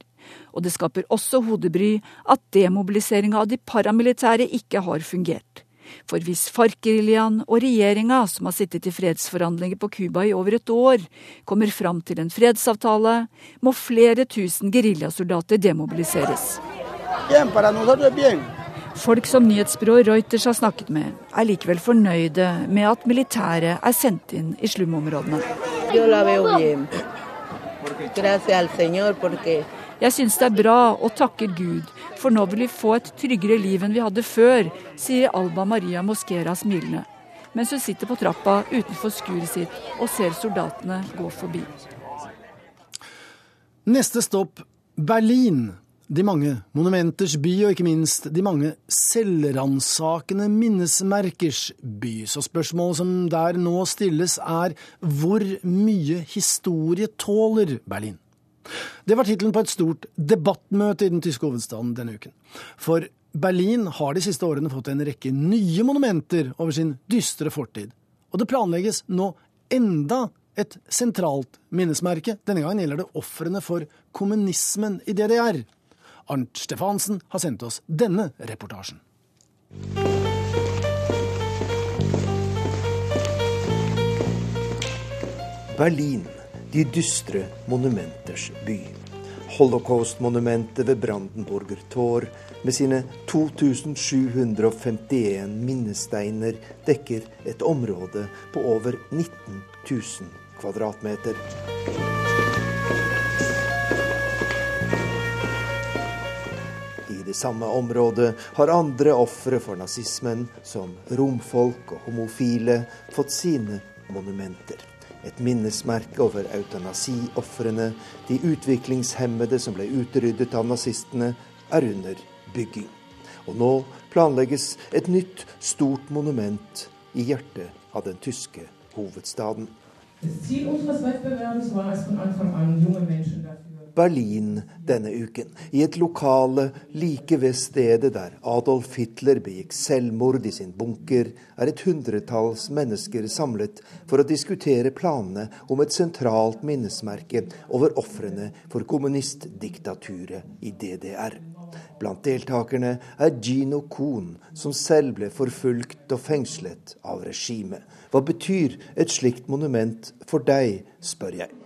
Og det skaper også hodebry at demobiliseringa av de paramilitære ikke har fungert. For hvis FARC-geriljaen og regjeringa, som har sittet i fredsforhandlinger på Cuba i over et år, kommer fram til en fredsavtale, må flere tusen geriljasoldater demobiliseres. Folk som nyhetsbyrået Reuters har snakket med, er likevel fornøyde med at militæret er sendt inn i slumområdene. Jeg syns det er bra og takker Gud, for nå vil vi få et tryggere liv enn vi hadde før, sier Alba Maria Mosquera smilende, mens hun sitter på trappa utenfor skuret sitt og ser soldatene gå forbi. Neste stopp Berlin de mange monumenters by, og ikke minst de mange selvransakende minnesmerkers by. Så spørsmålet som der nå stilles, er hvor mye historie tåler Berlin? Det var tittelen på et stort debattmøte i den tyske hovedstaden denne uken. For Berlin har de siste årene fått en rekke nye monumenter over sin dystre fortid. Og det planlegges nå enda et sentralt minnesmerke. Denne gangen gjelder det ofrene for kommunismen i DDR. Arnt Stefansen har sendt oss denne reportasjen. Berlin, de dystre monumenters by. Holocaust-monumentet ved Brandenburger Tor med sine 2751 minnesteiner dekker et område på over 19 000 kvadratmeter. I det samme området har andre ofre for nazismen, som romfolk og homofile, fått sine monumenter. Et minnesmerke over eutanasiofrene, de utviklingshemmede som ble utryddet av nazistene, er under bygging. Og nå planlegges et nytt, stort monument i hjertet av den tyske hovedstaden. Das Berlin denne uken, i et lokale like ved stedet der Adolf Hitler begikk selvmord i sin bunker, er et hundretalls mennesker samlet for å diskutere planene om et sentralt minnesmerke over ofrene for kommunistdiktaturet i DDR. Blant deltakerne er Gino Kohn, som selv ble forfulgt og fengslet av regimet. Hva betyr et slikt monument for deg, spør jeg.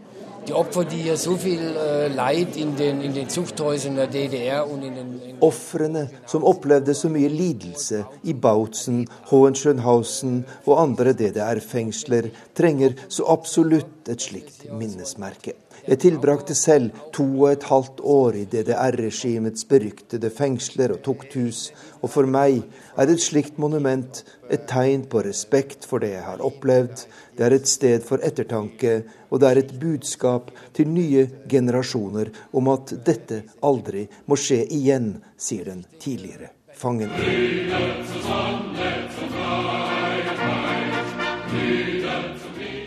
Die Opfer, die hier so viel äh, Leid in den, in den Zuchthäusern der DDR und in den in som opplevde så mye lidelse i Bautzen, Hohenschönhausen og andre DDR-fengsler, trenger så absolutt et slikt minnesmerke. Jeg tilbrakte selv to og et halvt år i DDR-regimets beryktede fengsler og tukthus, og for meg er et slikt monument et tegn på respekt for det jeg har opplevd, det er et sted for ettertanke, og det er et budskap til nye generasjoner om at dette aldri må skje igjen, sier den tidligere fangen.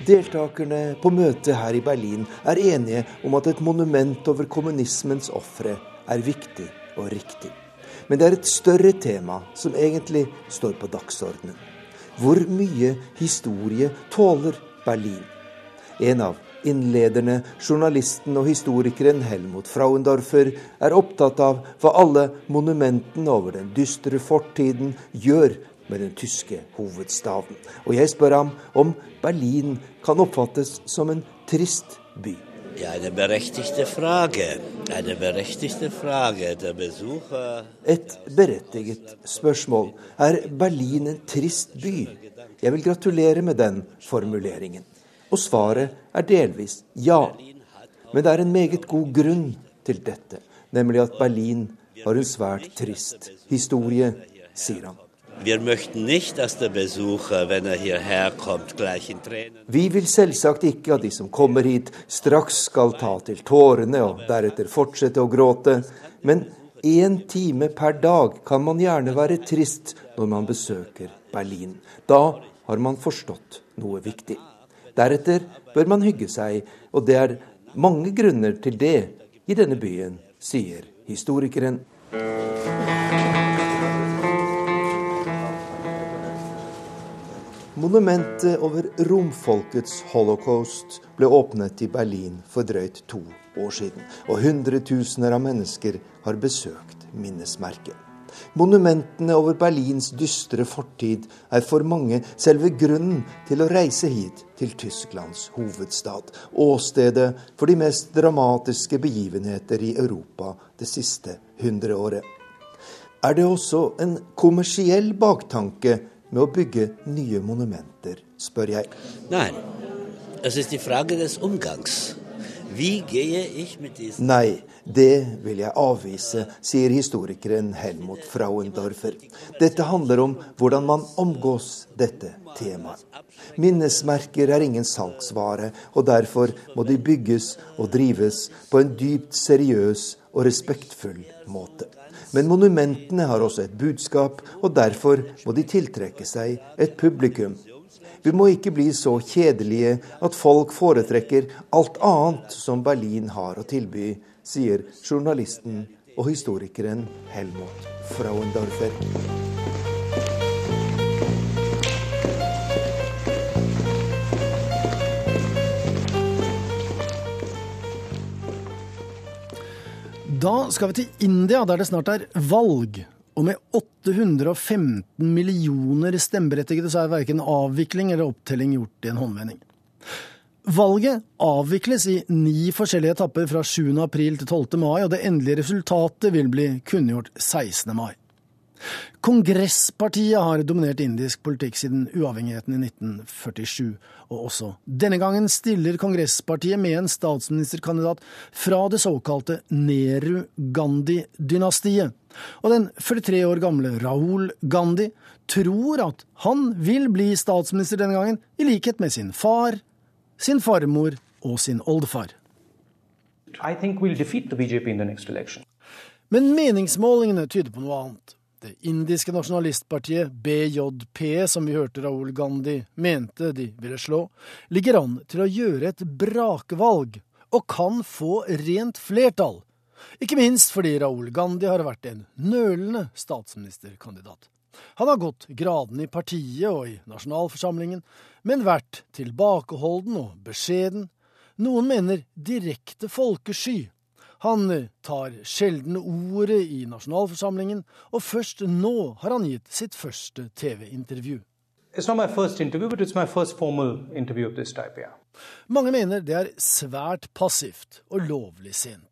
Deltakerne på møtet her i Berlin er enige om at et monument over kommunismens ofre er viktig og riktig. Men det er et større tema som egentlig står på dagsordenen. Hvor mye historie tåler Berlin? En av innlederne, journalisten og historikeren Helmut Frauendorfer, er opptatt av hva alle monumentene over den dystre fortiden gjør med den tyske hovedstaden. Og jeg spør ham om Berlin kan oppfattes som en trist by. Ja, eine berechtigte Frage. Eine berechtigte Frage. Der Besucher Et berettiget spørsmål. Er Berlin en trist by? Jeg vil gratulere med den formuleringen. Og svaret er delvis ja. Men det er en meget god grunn til dette, nemlig at Berlin har en svært trist historie, sier han. Wir möchten nicht, dass der Besucher, wenn er hierher kommt, gleich in Tränen Vi vil selvsagt ikke at de som kommer hit, straks skal ta til tårene og deretter fortsette å gråte. Men én time per dag kan man gjerne være trist når man besøker Berlin. Da har man forstått noe viktig. Deretter bør man hygge seg, og det er mange grunner til det i denne byen, sier historikeren. Monumentet over romfolkets holocaust ble åpnet i Berlin for drøyt to år siden, og hundretusener av mennesker har besøkt minnesmerket. Monumentene over Berlins dystre fortid er for mange selve grunnen til å reise hit til Tysklands hovedstad, åstedet for de mest dramatiske begivenheter i Europa det siste hundreåret. Er det også en kommersiell baktanke med å bygge nye monumenter, spør jeg. Nei, det er Frage des Umgangs. Nei, det vil jeg avvise, sier historikeren Helmut Frauendorfer. Dette handler om hvordan man omgås dette temaet. Minnesmerker er ingen salgsvare, og derfor må de bygges og drives på en dypt seriøs og respektfull måte. Men monumentene har også et budskap, og derfor må de tiltrekke seg et publikum. Vi må ikke bli så kjedelige at folk foretrekker alt annet som Berlin har å tilby, sier journalisten og historikeren Helmut Frauendorfer. Da skal vi til India, der det snart er valg. Og med 815 millioner stemmeberettigede så er verken avvikling eller opptelling gjort i en håndvending. Valget avvikles i ni forskjellige etapper fra 7. april til 12. mai, og det endelige resultatet vil bli kunngjort 16. mai. Kongresspartiet har dominert indisk politikk siden uavhengigheten i 1947, og også denne gangen stiller Kongresspartiet med en statsministerkandidat fra det såkalte Nehru-Gandhi-dynastiet. Og den 43 år gamle Rahul Gandhi tror at han vil bli statsminister denne gangen, i likhet med sin far, sin farmor og sin oldefar. We'll Men meningsmålingene tyder på noe annet. Det indiske nasjonalistpartiet BJP, som vi hørte Raoul Gandhi mente de ville slå, ligger an til å gjøre et brakvalg, og kan få rent flertall. Ikke minst fordi Raoul Gandhi har vært en nølende statsministerkandidat. Han har gått graden i partiet og i nasjonalforsamlingen, men vært tilbakeholden og beskjeden. Noen mener direkte folkesky han tar sjelden ordet i nasjonalforsamlingen, og først nå har han gitt sitt første TV-intervju. Mange mener det er svært passivt og lovlig sent.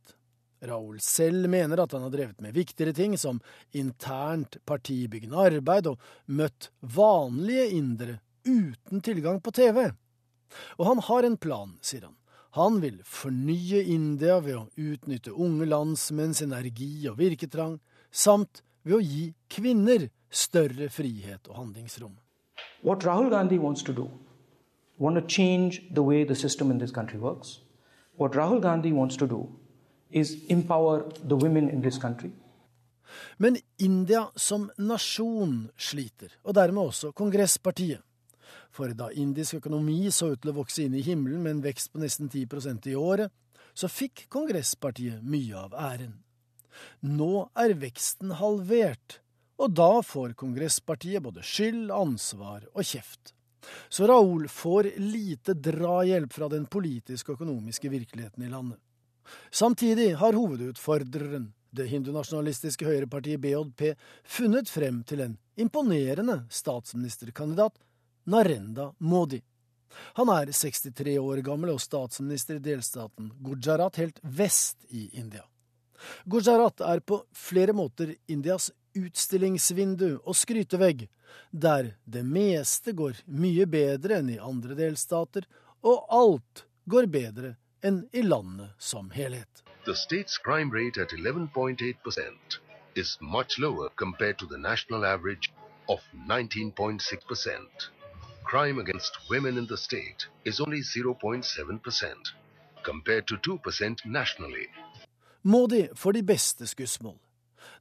Raoul selv mener at han har drevet med viktigere ting, som internt partibyggende arbeid, og møtt vanlige indere uten tilgang på TV. Og han har en plan, sier han. Han vil fornye India ved å utnytte unge landsmenns energi og virketrang, samt ved å gi kvinner større frihet og handlingsrom. What Rahul Gandhi wants to do, want to change the way the system in this country works. What Rahul Gandhi wants to do is empower the women in this country. Men India som nasjon sliter, og dermed også Kongresspartiet. For da indisk økonomi så ut til å vokse inn i himmelen med en vekst på nesten 10% i året, så fikk Kongresspartiet mye av æren. Nå er veksten halvert, og da får Kongresspartiet både skyld, ansvar og kjeft. Så Raoul får lite drahjelp fra den politiske og økonomiske virkeligheten i landet. Samtidig har hovedutfordreren, det hindunasjonalistiske høyrepartiet BJP, funnet frem til en imponerende statsministerkandidat Narendra Modi. Han er 63 år gammel og statsminister i delstaten Gujarat, helt vest i India. Gujarat er på flere måter Indias utstillingsvindu og skrytevegg, der det meste går mye bedre enn i andre delstater, og alt går bedre enn i landet som helhet. The state's crime rate at 11.8% is much lower compared to the national average of 19.6% crime against women in the state is only 0.7%, compared to 2% nationally. Modi får de beste skussmål.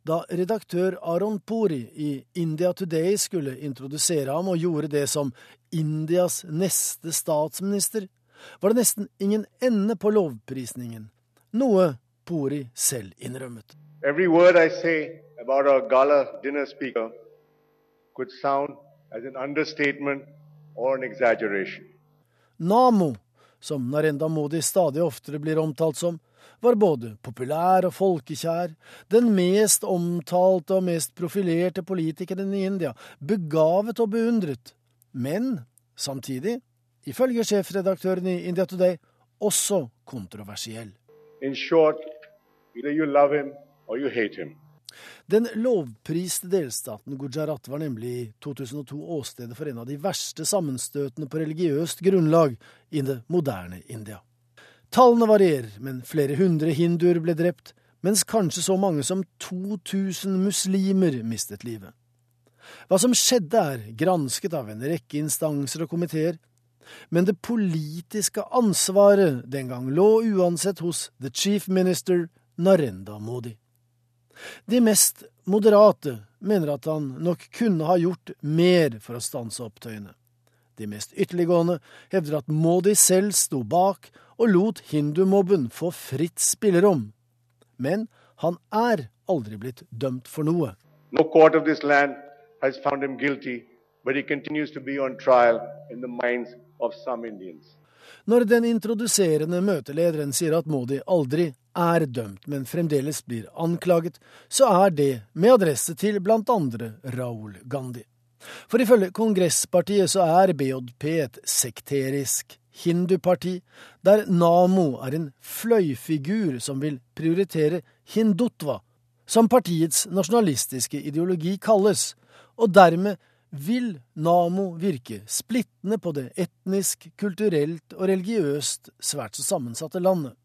Da redaktør Aron Puri i India Today skulle introdusere ham og gjorde det som Indias neste statsminister, var det nesten ingen ende på lovprisningen, noe Puri selv innrømmet. Every word I say about our gala dinner speaker could sound as an understatement Namo, som Narenda Modi stadig oftere blir omtalt som, var både populær og folkekjær, den mest omtalte og mest profilerte politikeren i India, begavet og beundret, men samtidig, ifølge sjefredaktøren i India Today, også kontroversiell. In short, either you love him or you hate him. Den lovpriste delstaten Gujarat var nemlig i 2002 åstedet for en av de verste sammenstøtene på religiøst grunnlag i det moderne India. Tallene varierer, men flere hundre hinduer ble drept, mens kanskje så mange som 2000 muslimer mistet livet. Hva som skjedde er gransket av en rekke instanser og komiteer, men det politiske ansvaret den gang lå uansett hos the chief minister Narenda Modi. De mest moderate mener at han nok kunne ha gjort mer for å stanse opptøyene. De mest ytterliggående hevder at Modi selv sto bak og lot hindumobben få fritt spillerom. Men han er aldri blitt dømt for noe. No court of this land has found him guilty, but he continues to be on trial in the minds of some Indians. Når den introduserende møtelederen sier at Modi aldri er dømt, men fremdeles blir anklaget, så er det med adresse til blant andre Raoul Gandhi. For ifølge Kongresspartiet så er BJP et sekterisk hinduparti, der Namo er en fløyfigur som vil prioritere hindutva, som partiets nasjonalistiske ideologi kalles, og dermed vil Namo virke splittende på det etnisk, kulturelt og religiøst svært så sammensatte landet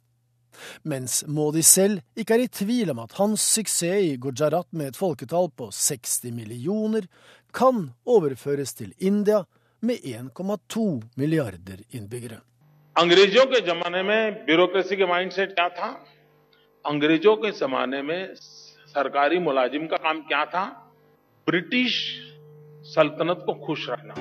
Mens Modi selv ikke er i tvil om at hans suksess i Gujarat med et folketall på 60 millioner kan overføres til India med 1,2 milliarder innbyggere. अंग्रेजों के जमाने में ब्यूरोक्रेसी के माइंडसेट क्या था अंग्रेजों के जमाने में सरकारी मुलाजिम का काम क्या था ब्रिटिश सल्तनत को खुश रखना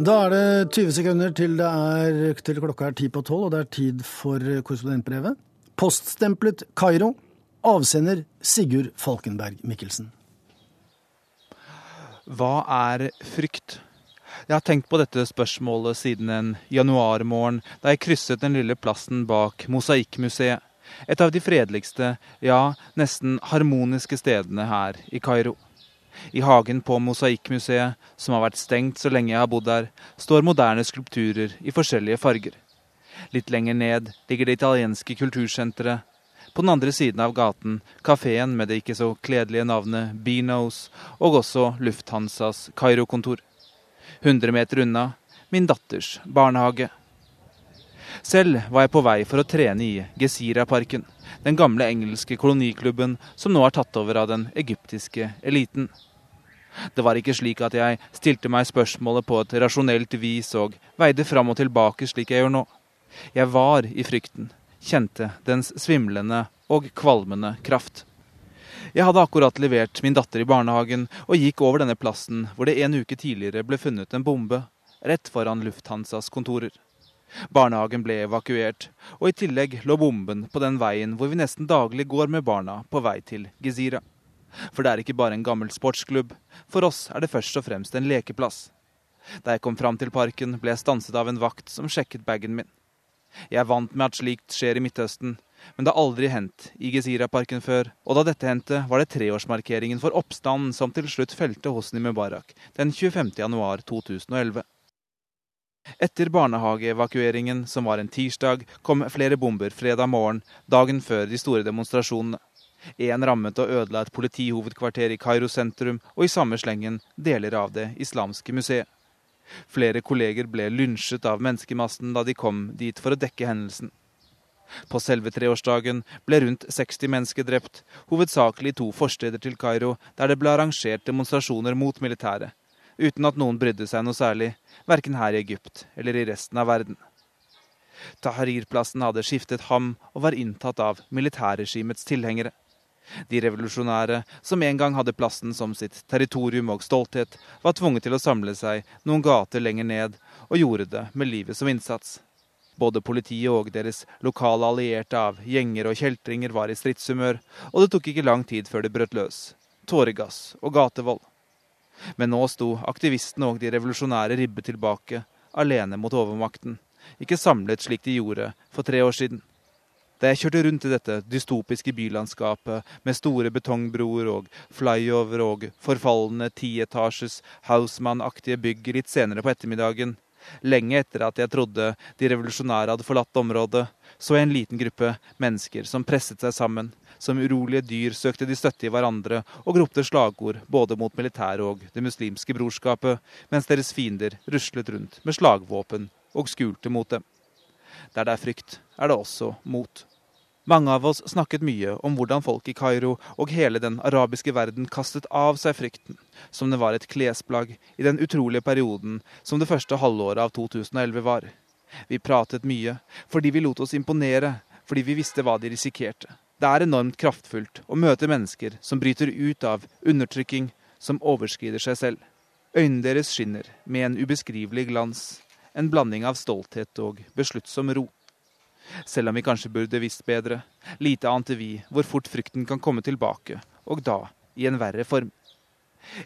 Da er det 20 sekunder til, det er, til klokka er ti på tolv, og det er tid for korrespondentbrevet. Poststemplet Kairo. Avsender Sigurd Falkenberg Mikkelsen. Hva er frykt? Jeg har tenkt på dette spørsmålet siden en januarmorgen da jeg krysset den lille plassen bak Mosaikkmuseet. Et av de fredeligste, ja, nesten harmoniske stedene her i Kairo. I hagen på Mosaikkmuseet, som har vært stengt så lenge jeg har bodd der, står moderne skulpturer i forskjellige farger. Litt lenger ned ligger det italienske kultursenteret. På den andre siden av gaten kafeen med det ikke så kledelige navnet Beanos, og også Lufthansas Kairo-kontor. 100 meter unna min datters barnehage. Selv var jeg på vei for å trene i Gezira-parken, den gamle engelske koloniklubben som nå er tatt over av den egyptiske eliten. Det var ikke slik at jeg stilte meg spørsmålet på et rasjonelt vis og veide fram og tilbake slik jeg gjør nå. Jeg var i frykten, kjente dens svimlende og kvalmende kraft. Jeg hadde akkurat levert min datter i barnehagen og gikk over denne plassen hvor det en uke tidligere ble funnet en bombe, rett foran Lufthansas kontorer. Barnehagen ble evakuert, og i tillegg lå bomben på den veien hvor vi nesten daglig går med barna på vei til Gezira. For det er ikke bare en gammel sportsklubb, for oss er det først og fremst en lekeplass. Da jeg kom fram til parken, ble jeg stanset av en vakt som sjekket bagen min. Jeg er vant med at slikt skjer i Midtøsten, men det har aldri hendt i Gezira-parken før, og da dette hendte, var det treårsmarkeringen for oppstanden som til slutt felte Hosni Mubarak den 25. januar 2011. Etter barnehageevakueringen, som var en tirsdag, kom flere bomber fredag morgen, dagen før de store demonstrasjonene. Én rammet og ødela et politihovedkvarter i Kairo sentrum, og i samme slengen deler av Det islamske museet. Flere kolleger ble lynsjet av menneskemassen da de kom dit for å dekke hendelsen. På selve treårsdagen ble rundt 60 mennesker drept, hovedsakelig i to forsteder til Kairo, der det ble arrangert demonstrasjoner mot militæret, uten at noen brydde seg noe særlig, verken her i Egypt eller i resten av verden. Tahrir-plassen hadde skiftet ham og var inntatt av militærregimets tilhengere. De revolusjonære, som en gang hadde plassen som sitt territorium og stolthet, var tvunget til å samle seg noen gater lenger ned, og gjorde det med livet som innsats. Både politiet og deres lokale allierte av gjenger og kjeltringer var i stridshumør, og det tok ikke lang tid før det brøt løs. Tåregass og gatevold. Men nå sto aktivistene og de revolusjonære ribbet tilbake, alene mot overmakten, ikke samlet slik de gjorde for tre år siden. Da jeg kjørte rundt i dette dystopiske bylandskapet med store betongbroer og flyover og forfalne tietasjes Hausmann-aktige bygg litt senere på ettermiddagen, lenge etter at jeg trodde de revolusjonære hadde forlatt området, så jeg en liten gruppe mennesker som presset seg sammen, som urolige dyr søkte de støtte i hverandre og ropte slagord både mot militæret og det muslimske brorskapet, mens deres fiender ruslet rundt med slagvåpen og skulte mot dem. Der det er frykt, er det også mot. Mange av oss snakket mye om hvordan folk i Kairo og hele den arabiske verden kastet av seg frykten, som det var et klesplagg i den utrolige perioden som det første halvåret av 2011 var. Vi pratet mye fordi vi lot oss imponere, fordi vi visste hva de risikerte. Det er enormt kraftfullt å møte mennesker som bryter ut av undertrykking, som overskrider seg selv. Øynene deres skinner med en ubeskrivelig glans, en blanding av stolthet og besluttsom ro selv om vi kanskje burde visst bedre. Lite ante vi hvor fort frykten kan komme tilbake, og da i en verre form.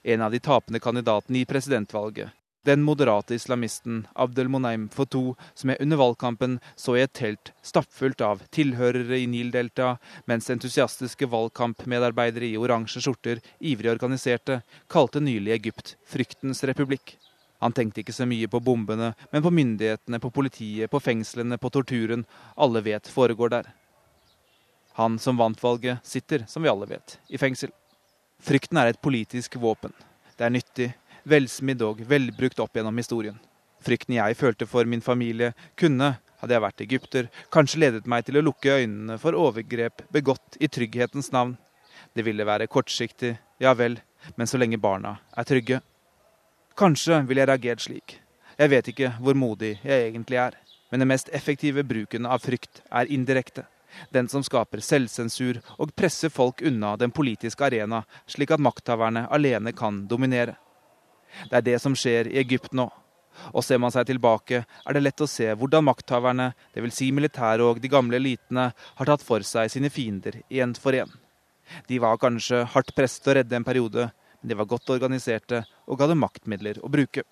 En av de tapende kandidatene i presidentvalget, den moderate islamisten Abdel Monaim Fotou, som jeg under valgkampen så i et telt stappfullt av tilhørere i Nildelta, mens entusiastiske valgkampmedarbeidere i oransje skjorter ivrig organiserte, kalte nylig Egypt fryktens republikk. Han tenkte ikke så mye på bombene, men på myndighetene, på politiet, på fengslene, på torturen. Alle vet foregår der. Han som vant valget, sitter, som vi alle vet, i fengsel. Frykten er et politisk våpen. Det er nyttig, velsmidd og velbrukt opp gjennom historien. Frykten jeg følte for min familie, kunne, hadde jeg vært egypter, kanskje ledet meg til å lukke øynene for overgrep begått i trygghetens navn. Det ville være kortsiktig, ja vel, men så lenge barna er trygge. Kanskje ville jeg reagert slik. Jeg vet ikke hvor modig jeg egentlig er. Men den mest effektive bruken av frykt er indirekte. Den som skaper selvsensur og presser folk unna den politiske arena, slik at makthaverne alene kan dominere. Det er det som skjer i Egypt nå. Og ser man seg tilbake, er det lett å se hvordan makthaverne, dvs. Si militæret og de gamle elitene, har tatt for seg sine fiender én for én. De var kanskje hardt presset å redde en periode, de var godt organiserte og hadde maktmidler å bruke.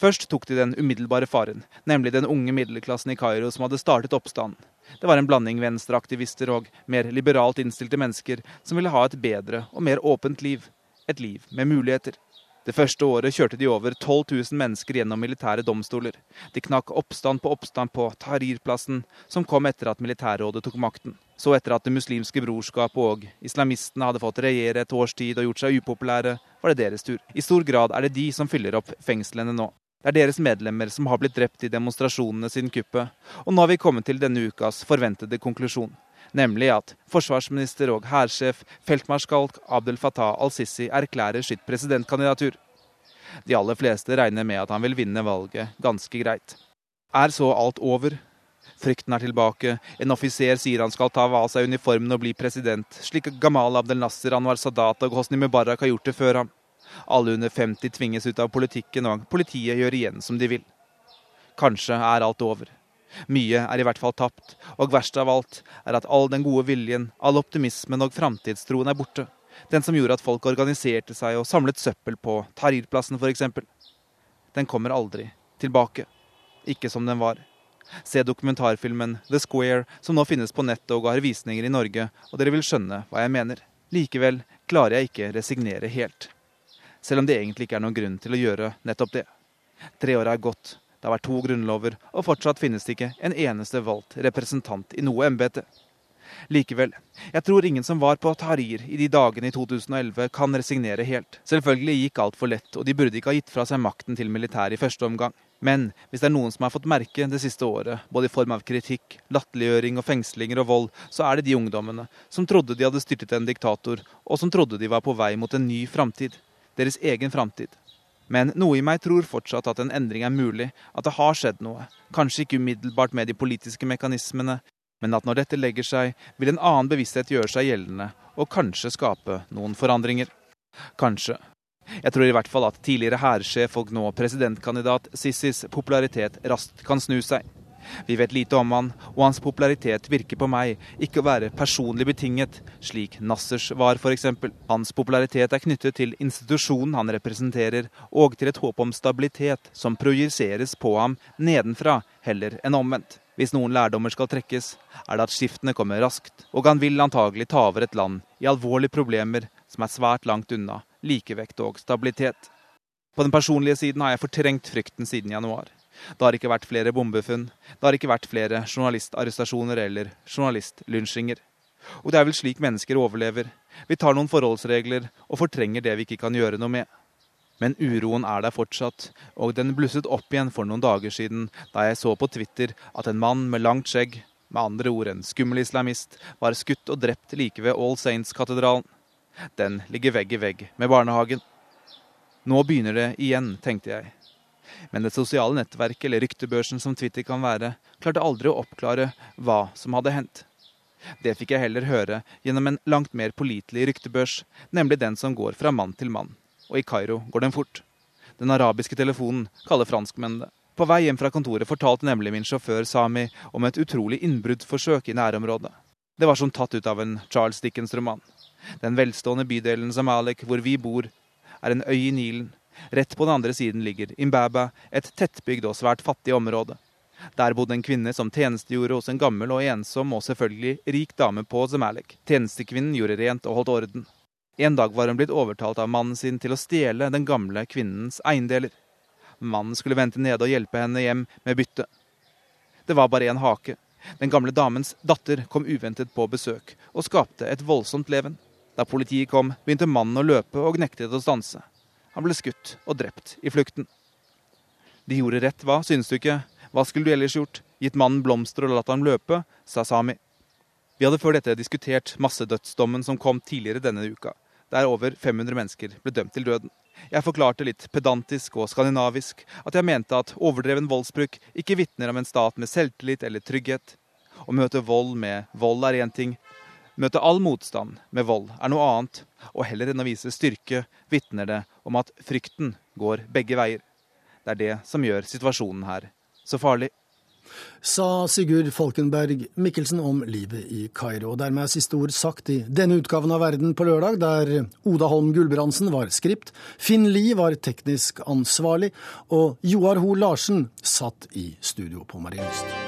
Først tok de den umiddelbare faren, nemlig den unge middelklassen i Kairo som hadde startet oppstanden. Det var en blanding venstreaktivister og mer liberalt innstilte mennesker som ville ha et bedre og mer åpent liv. Et liv med muligheter. Det første året kjørte de over 12 000 mennesker gjennom militære domstoler. De knakk oppstand på oppstand på Tahrir-plassen, som kom etter at militærrådet tok makten. Så etter at Det muslimske brorskapet og islamistene hadde fått regjere et års tid og gjort seg upopulære, var det deres tur. I stor grad er det de som fyller opp fengslene nå. Det er deres medlemmer som har blitt drept i demonstrasjonene siden kuppet. Og nå har vi kommet til denne ukas forventede konklusjon nemlig at forsvarsminister og hærsjef feltmarskalk Abdel Fattah al-Sisi erklærer sitt presidentkandidatur. De aller fleste regner med at han vil vinne valget ganske greit. Er så alt over? Frykten er tilbake. En offiser sier han skal ta av seg uniformen og bli president, slik Gamal Abdel Nasser, Anwar Sadat og Hosni Mubarak har gjort det før ham. Alle under 50 tvinges ut av politikken, og politiet gjør igjen som de vil. Kanskje er alt over. Mye er i hvert fall tapt, og verst av alt er at all den gode viljen, all optimismen og framtidstroen er borte. Den som gjorde at folk organiserte seg og samlet søppel på Tahrirplassen f.eks. Den kommer aldri tilbake. Ikke som den var. Se dokumentarfilmen The Square, som nå finnes på nettet og har visninger i Norge, og dere vil skjønne hva jeg mener. Likevel klarer jeg ikke resignere helt. Selv om det egentlig ikke er noen grunn til å gjøre nettopp det. Tre år er gått, det har vært to grunnlover, og fortsatt finnes det ikke en eneste valgt representant i noe embete. Likevel, jeg tror ingen som var på Tahrir i de dagene i 2011 kan resignere helt. Selvfølgelig gikk alt for lett, og de burde ikke ha gitt fra seg makten til militæret i første omgang. Men hvis det er noen som har fått merke det siste året, både i form av kritikk, latterliggjøring og fengslinger og vold, så er det de ungdommene som trodde de hadde styrtet en diktator, og som trodde de var på vei mot en ny framtid. Deres egen framtid. Men noe i meg tror fortsatt at en endring er mulig, at det har skjedd noe. Kanskje ikke umiddelbart med de politiske mekanismene, men at når dette legger seg, vil en annen bevissthet gjøre seg gjeldende, og kanskje skape noen forandringer. Kanskje. Jeg tror i hvert fall at tidligere hærsjef og nå presidentkandidat Sissis popularitet raskt kan snu seg. Vi vet lite om han, og hans popularitet virker på meg ikke å være personlig betinget, slik Nassers var f.eks. Hans popularitet er knyttet til institusjonen han representerer, og til et håp om stabilitet som projiseres på ham nedenfra, heller enn omvendt. Hvis noen lærdommer skal trekkes, er det at skiftene kommer raskt, og han vil antagelig ta over et land i alvorlige problemer som er svært langt unna likevekt og stabilitet. På den personlige siden har jeg fortrengt frykten siden januar. Det har ikke vært flere bombefunn, det har ikke vært flere journalistarrestasjoner eller journalistlynsjinger. Og det er vel slik mennesker overlever. Vi tar noen forholdsregler og fortrenger det vi ikke kan gjøre noe med. Men uroen er der fortsatt, og den blusset opp igjen for noen dager siden da jeg så på Twitter at en mann med langt skjegg, med andre ord en skummel islamist, var skutt og drept like ved All Saints-katedralen. Den ligger vegg i vegg med barnehagen. Nå begynner det igjen, tenkte jeg. Men det sosiale nettverket eller ryktebørsen som Twitter kan være, klarte aldri å oppklare hva som hadde hendt. Det fikk jeg heller høre gjennom en langt mer pålitelig ryktebørs, nemlig den som går fra mann til mann. Og i Kairo går den fort. Den arabiske telefonen kaller franskmennene det. På vei hjem fra kontoret fortalte nemlig min sjåfør Sami om et utrolig innbruddsforsøk i nærområdet. Det var som tatt ut av en Charles Dickens-roman. Den velstående bydelen Zamalek, hvor vi bor, er en øy i Nilen. Rett på den andre siden ligger Imbaba, et tettbygd og svært fattig område. Der bodde en kvinne som tjenestegjorde hos en gammel og ensom og selvfølgelig rik dame på Zemalek. Tjenestekvinnen gjorde rent og holdt orden. En dag var hun blitt overtalt av mannen sin til å stjele den gamle kvinnens eiendeler. Mannen skulle vente nede og hjelpe henne hjem med bytte. Det var bare én hake. Den gamle damens datter kom uventet på besøk og skapte et voldsomt leven. Da politiet kom, begynte mannen å løpe og nektet å stanse. Han ble skutt og drept i flukten. De gjorde rett, hva, synes du ikke? Hva skulle du ellers gjort? Gitt mannen blomster og latt ham løpe? sa Sami. Vi hadde før dette diskutert massedødsdommen som kom tidligere denne uka, der over 500 mennesker ble dømt til døden. Jeg forklarte litt pedantisk og skandinavisk at jeg mente at overdreven voldsbruk ikke vitner om en stat med selvtillit eller trygghet. Å møte vold med vold er én ting. Møte all motstand med vold er noe annet. Og heller enn å vise styrke, vitner det om at frykten går begge veier. Det er det som gjør situasjonen her så farlig. Sa Sigurd Falkenberg Mikkelsen om livet i Kairo. Dermed er siste ord sagt i denne utgaven av Verden på lørdag, der Oda Holm Gulbrandsen var skript, Finn Lie var teknisk ansvarlig, og Joar Ho Larsen satt i studio på Marienlyst.